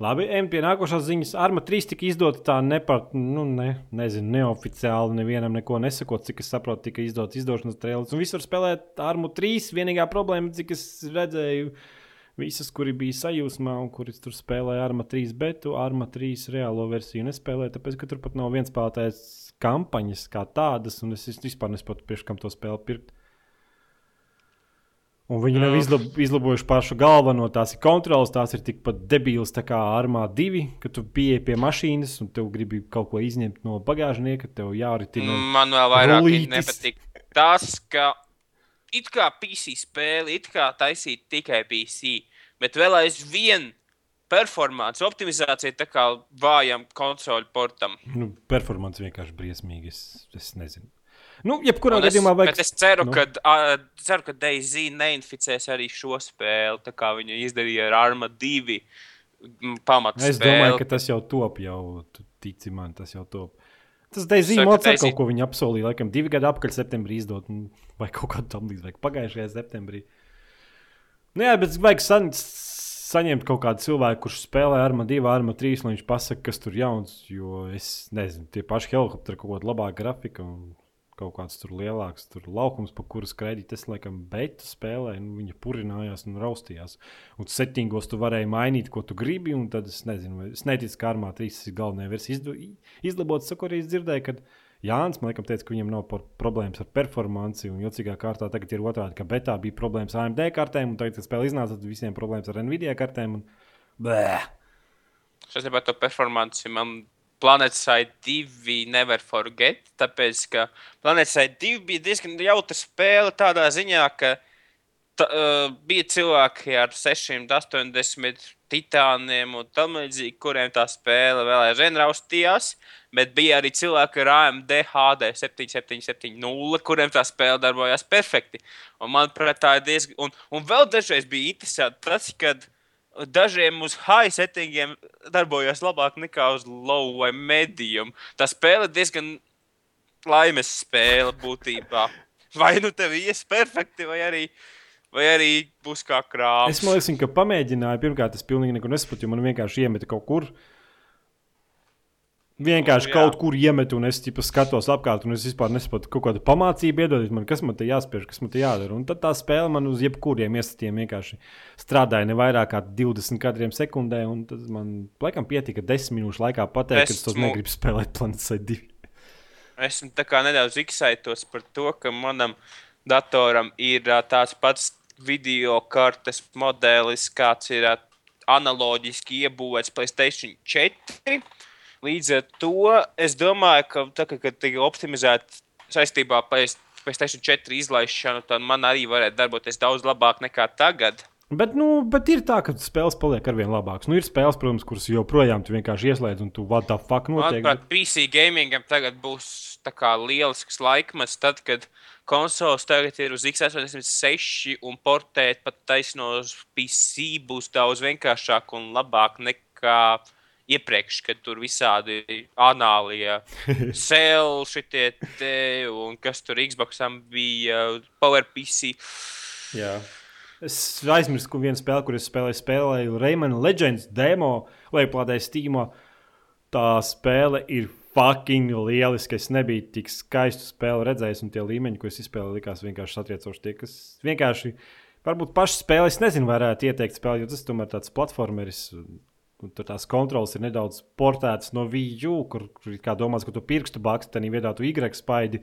Labi, ejam pie nākošās ziņas. Arma 3 tika izdota tā nepar, nu, ne, nezinu, neoficiāli, nevienam neko nesakot, cik es saprotu, tika izdots izdošanas trēlis. Un viss var spēlēt Armu 3. Vienīgā problēma, cik es redzēju, visas, kuri bija sajūsmā un kuri tur spēlēja Arma 3, bet tu Arma 3 reālo versiju nespēlēji, tāpēc, ka tur pat nav viens spēlētājs kampaņas kā tādas, un es vispār nesaprotu, priekš kam to spēli pirkt. Un viņi nav izlab, izlabojuši pašu galveno. Tās ir kontrols, tās ir tikpat debilas kā Armā 2, kad tu pieeji pie mašīnas un tev gribi kaut ko izņemt no bagāžnieka, tev jāritina. Man vēl vairāk Rullītis. nepatīk tas, ka it kā PC spēle, it kā taisīt tikai PC, bet vēl aizvien performāns, optimizācija tā kā vājam konsoli portam. Nu, performance vienkārši briesmīgi. Es, es nezinu. Nu, jebkurā Un es, gadījumā vajag. bet es ceru, nu. ka, uh, ceru, ka Daisy neinficēs arī šo spēli, tā kā viņa izdarīja ar Arma 2 pamatu. Es domāju, ka tas jau top, jau tici man, tas jau top. Tas Saka, mods, ar kaut ko viņi apsolīja, laikam, divi gadi apakaļ septembrī izdot, un- vai kaut kā tam līdzīga, vai pagājušajā septembrī. Nu, jā, bet vajag san, saņemt kaut kādu cilvēku, kurš spēlē ar mani divu, ar mani trīs, lai viņš pasakā, kas tur jauns. Jo es nezinu, tie paši helikopteri, kaut kāda labāka grafika un kaut kāds tur lielāks tur laukums, pa kuras skraidīt. Tas, laikam, beigas spēlē, nu, viņa purinājās un raustījās. Un settingos tu varēji mainīt, ko tu gribi. un Tad es nezinu, vai es neticu, ka armā trīs ir galvenā versija izlabots. Saku, arī es dzirdēju, ka Jānis man liekas, teica, ka viņam nav problēmas ar performanci. Un jocīgā kārtā tagad ir otrādi, ka betā bija problēmas ar AMD kartēm, un tagad, kad spēle iznāca, tad visiem problēmas ar Nvidia kartēm. Un... Bleh. Es gribētu to performanci. Man Planet Side 2 nevar forget, tāpēc ka Planet Side 2 bija diezgan jautra spēle tādā ziņā, ka ta, uh, bija cilvēki ar 680 titāniem un tam līdzīgi, kuriem tā spēle vēl aizvien raustījās. Bet bija arī cilvēki ar AMD HD 7770, kuriem tā spēle darbojās perfekti. Un, manuprāt, tā ir diezgan. Un, un vēl dažreiz bija interesanti tas, kad dažiem uz high settingiem darbojas labāk nekā uz low vai medium. Tā spēle diezgan laimes spēle būtībā. Vai nu tev ies perfekti, vai arī, vai arī būs kā krāsa. Es domāju, ka pamēģināju. Pirmkārt, es pilnīgi nesapratu, jo man vienkārši iemeta kaut kur. Vienkārši nu, jā. kaut kur iemet, un es tipa, skatos apkārt, un es vispār nesaprotu kaut kādu pamācību, iedodiet man, kas man te jāspiež, kas man te jādara. Un tad tā spēle man uz jebkuriem iestatiem vienkārši strādāja ne vairāk kā 20 kadriem sekundē, un tad man, laikam, pietika 10 minūšu laikā pateikt, ka es Esmu- negribu spēlēt Planet 2. Esmu tā kā nedaudz izsaitos par to, ka manam datoram ir tāds pats video kartes modelis, kāds ir analoģiski iebūvēts PlayStation 4. Līdz ar to es domāju, ka tā, kad tika optimizēta saistībā Play- PlayStation 4 izlaišanu, tad man arī varētu darboties daudz labāk nekā tagad. Bet, nu, bet ir tā, ka spēles paliek ar vien labākas. Nu, ir spēles, protams, kuras joprojām tu vienkārši ieslēdz, un tu what the fuck notiek. Manuprāt, PC gamingam tagad būs kā lielisks laikmets, tad, kad konsoles tagad ir uz X86 un portēt pat taisno uz PC būs daudz vienkāršāk un labāk nekā iepriekš, kad tur visādi anālie cēl šitie te un kas tur Xboxam bija, PowerPC. Jā. Es aizmirsu, ka viena spēle, kuras spēlēju, spēlēju Rayman Legends demo, lai plādēju Steam. Tā spēle ir fucking lieliska. Es nebiju tik skaistu spēli redzējis, un tie līmeņi, ko es izspēlēju, likās vienkārši satriecoši. Tie, kas vienkārši, varbūt paši spēlē, es nezinu, varētu ieteikt spēli, jo tas tomēr tāds platformeris. Un Tur tās kontrols ir nedaudz portētas no VU, kur, kur kā domāts, ka tu pirkstu bakstu, tad vietā tu Y spaidi.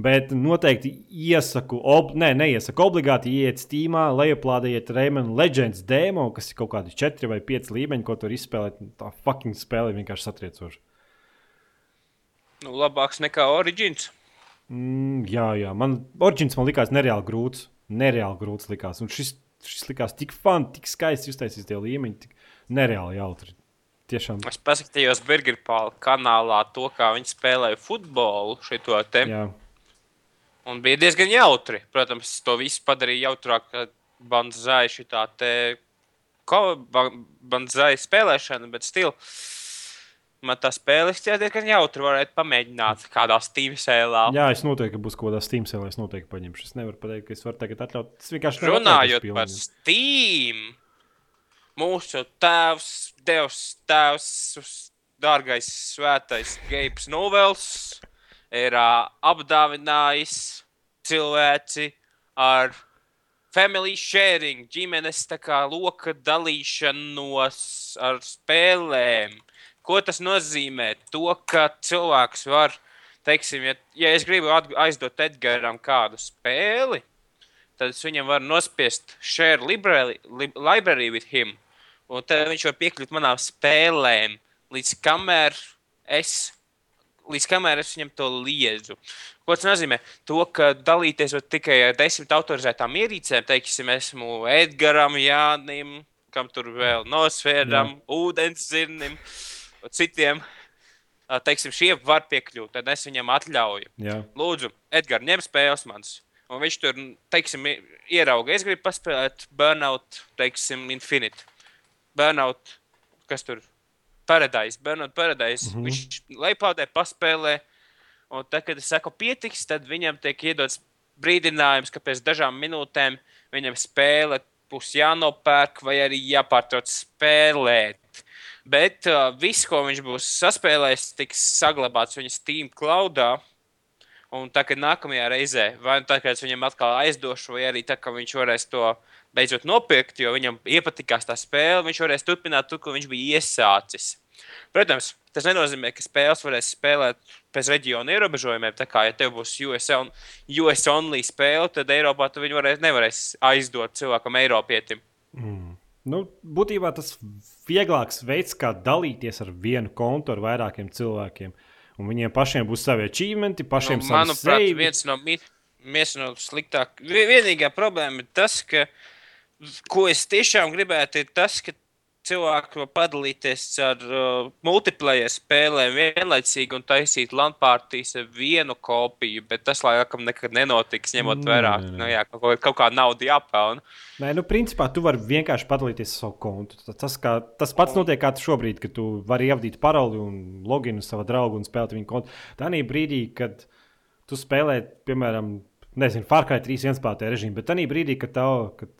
Bet noteikti iesaku, ob, ne, neiesaku obligāti iet Steamā, lejuplādējiet Rayman Legends demo, kas ir kaut kādi 4 vai 5 līmeņi, ko tur izspēlēt. Tā fucking spēle ir vienkārši satriecoša. Nu, labāks nekā Origins. Mm, jā, jā, man Origins man likās nereāli grūts. Nereāli grūts likās. Un šis, šis likās tik fun, tik skaisti uztaisīts tie līmeņi, tik nereāli jautri. Tiešām. Es paskatījos Burgerpāla kanālā to, kā viņi spēlēja futbolu šito te. Jā. Un bija diezgan jautri. Protams, to visu padarīja jautrāk, kad bandzāja šī tā te bandzāja spēlēšana, bet stil. Man tā spēle šķiet diezgan jautri. Varētu pamēģināt kādā Steam sēlā. jā, es noteikti būšu kaut kādā Steam sēlē, es noteikti paņemšu. Es nevaru pateikt, ka es varu tagad atļaut. Es vienkārši atļauties par. Steam, mūsu tēvs, Dievs, tēvs, dārgais, svētais Gabs Novels ir ā, apdāvinājis cilvēci ar family sharing, ģimenes kā loka dalīšanos ar spēlēm. Ko tas nozīmē? To, ka cilvēks var, teiksim, ja, ja es gribu aizdot Edgaram kādu spēli, tad es viņam varu nospiest share library, li, library with him. Un tad viņš var piekļūt manām spēlēm, līdz kamēr es, līdz kamēr es viņam to liedzu. Ko tas nozīmē? To, ka dalīties var tikai ar desmit autorizētām ierīcēm, teiksim, esmu Edgaram, Jānim, kam tur vēl nosvēram, ūdens zirnim, un citiem. teiksim, šie var piekļūt, tad es viņam atļauju. Jā. Lūdzu, Edgars, ņem spēles manas. Un viņš tur, teiksim, ierauga, es gribu paspēlēt Burnout, teiksim, Infinite. Burnout, kas tur? Paradise, Burnout Paradise. Mm -hmm. Viņš leipādē paspēlē, un tad, kad es saku pietiks, tad viņam tiek iedots brīdinājums, ka pēc dažām minūtēm viņam spēle būs jānopērk vai arī jāpārtrauc spēlēt. Bet uh, viss, ko viņš būs saspēlējis, tiks saglabāts viņa Steam cloudā. Un tā kā nākamajā reizē, vai nu tā kā es viņam atkal aizdošu, vai arī tā kā viņš varēs to beidzot nopirkt, jo viņam iepatikās tā spēle, viņš varēs turpināt tur, kur viņš bija iesācis. Protams, tas nenozīmē, ka spēles varēs spēlēt pēc reģiona ierobežojumiem. Tā kā, ja tev būs US, on, US only spēle, tad Eiropā tu viņu varēs, nevarēs aizdot cilvēkam, Eiropietim. Mm. Nu, būtībā tas vieglāks veids, kā dalīties ar vienu kontu ar vairākiem cilvēkiem. Un viņiem pašiem būs savi achievementi, pašiem nu, savi manuprāt, save. viens no, viens no sliktāk. vi- Vienīgā problēma ir tas, ka, ko es tiešām gribētu, ir tas, ka cilvēki var padalīties ar uh, multiplayer spēlēm vienlaicīgi un taisīt landpārtīs ar vienu kopiju, bet tas laikam nekad nenotiks, ņemot Nē, vērā, ka nu, jā, kaut, kaut kā nauda jāpelna. Nē, nu, principā tu vari vienkārši padalīties ar savu kontu. Tas, kā, tas pats notiek kā šobrīd, kad tu vari ievadīt paroli un loginu savu draugu un spēlēt viņa kontu. Tā brīdī, kad tu spēlē, piemēram, nezinu, Far Cry 3 vienspēlētāju režīmu, bet tā brīdī, kad, tev, kad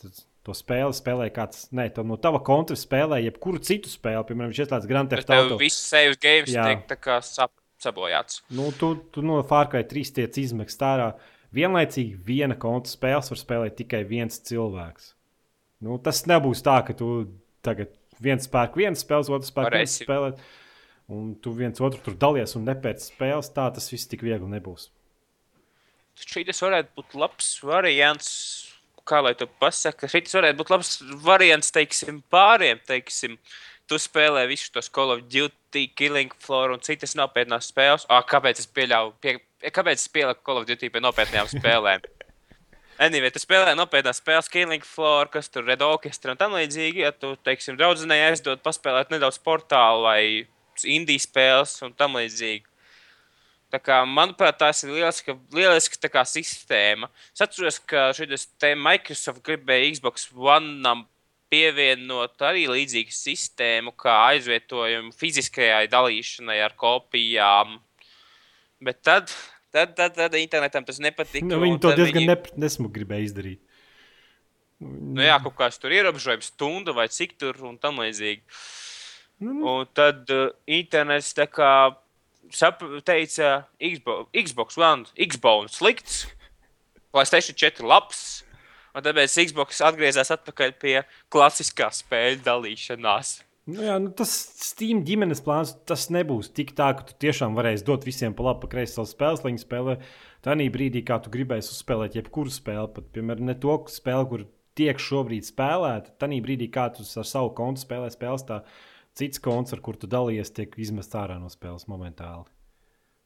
to spēli spēlē kāds, ne, tev no tava konta spēlē jebkuru citu spēli, piemēram, viņš ieslēdz Grand Theft Auto. viss save games Jā. tiek tā kā sap, sabojāts. Nu, tu, tu no Far Cry 3 tiec izmest ārā. Vienlaicīgi viena konta spēles var spēlēt tikai viens cilvēks. Nu, tas nebūs tā, ka tu tagad viens spēks, viens spēles, otrs spēks, viens spēlēt. Un tu viens otru tur dalies un nepēc spēles. Tā tas viss tik viegli nebūs. Šis varētu būt labs variants. Kā lai to pasakā, šis varētu būt labs variants, teiksim, pāriem. Teiksim, tu spēlē visus tos Call of Duty, Killing Floor un citas nopietnas spēles. Ah, kāpēc es pieļauju, pie, kāpēc es pieliku Call of Duty pie nopietnām spēlēm? Anyway, tu spēlē nopietnas spēles, Killing Floor, kas tur ir orķestra un tam līdzīgi. Ja tu, teiksim, draudzenei aizdod paspēlēt nedaudz portālu vai indijas spēles un tam līdzīgi. Tā kā, manuprāt, tas ir lieliska, lieliska kā, sistēma. Es atceros, ka šis Microsoft gribēja Xbox One pievienot arī līdzīgu sistēmu, kā aizvietojumu fiziskajai dalīšanai ar kopijām. Bet tad, tad, tad, tad internetam tas nepatika. Nu, viņi to diezgan viņi... nesmugi gribēja izdarīt. Nu, jā, kaut kāds tur ierobežojums, stunda vai cik tur un tam līdzīgi. Nu, nu, Un tad uh, internets tā kā sap, teica, Xbox, Xbox One, Xbox slikts, Playstation 4 labs. Un tāpēc Xbox atgriezās atpakaļ pie klasiskā spēļu dalīšanās. Nu, jā, nu tas Steam ģimenes plāns tas nebūs tik tā, ka tu tiešām varēsi dot visiem pa labi, pa kreisi savas spēles, lai viņi spēlē. Tā brīdī, kā tu gribēsi uzspēlēt jebkuru spēli, pat piemēram, ne to spēli, kur tiek šobrīd spēlēta. Tā brīdī, kā tu ar savu kontu spēlē spēles, tā cits konts, ar kur tu dalījies, tiek izmests ārā no spēles momentāli.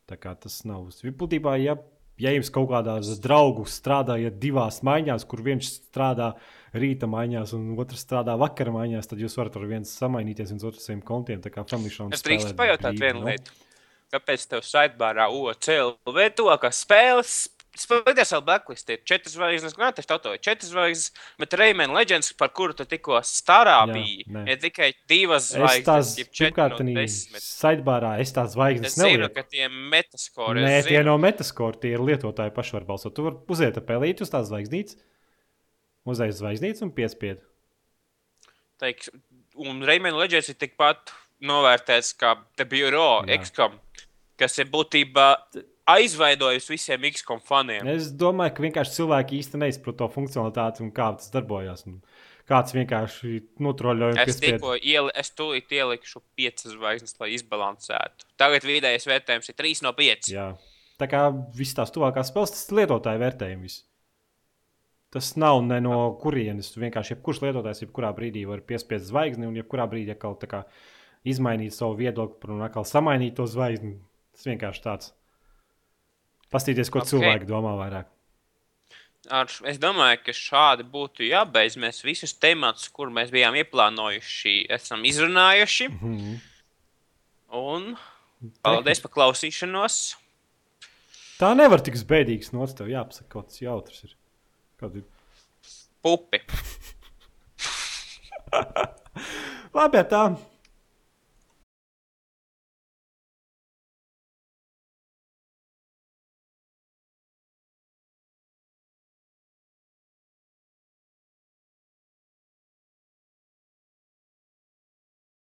Tā kā tas nav. Būtībā, ja, ja jums kaut kādā draugu strādājat divās maiņās, kur viens strādā rīta maiņās un otrs strādā vakara maiņās, tad jūs varat ar viens samainīties viens otru saviem kontiem. Tā kā Family Es drīkstu pajautāt vienu lietu. Kāpēc tev saitbārā OCLV to, ka spēles Spēlēties vēl blacklist, ir četras zvaigznes, gan auto ir četras zvaigznes, bet Rayman Legends, par kuru tu tikko starā Jā, biji, nē. ir tikai divas Es tās, zvaigznes, jeb četras pirmkārt, no no saitbārā es tās zvaigznes Es zinu, ka tie metaskori, Nē, es tie nav metaskori, tie ir lietotāji paši var balsot. Tu vari uziet pelīt uz tās zvaigznītes, uzreiz zvaigznītes un piespied. teiks, un Rayman Legends ir tikpat novērtēts kā The Bureau. XCOM, kas ir būtībā aizveidojusi visiem XCOM faniem. Es domāju, ka vienkārši cilvēki īsti neizprot to funkcionalitāti un kā tas darbojas. Kāds vienkārši notroļoja Es tikko ieli, es tūlīt ielikšu piecas zvaigznes, lai izbalansētu. Tagad vidējais vērtējums ir 3 no 5. Jā. Tā kā viss tās tuvākās spēles, tas ir lietotāju vērtējums. Tas nav ne no kurienes. Vienkārši jebkurš lietotājs, jebkurā brīdī var piespiest zvaigzni, un jebkurā brīdī atkal izmainīt savu viedokli un atkal samainīt to zvaigzni. Tas vienkārši tāds. Pastīties, ko okay. cilvēki domā vairāk. Ar, es domāju, ka šādi būtu jābeidz. Mēs visus tematus, kur mēs bijām ieplānojuši, esam izrunājuši. Mm -hmm. Un paldies par klausīšanos. Tā nevar tik spēcīgs no tevis. Jāpasaka, kaut kas jautrs ir. Kādi... Pupi. Labi, tā.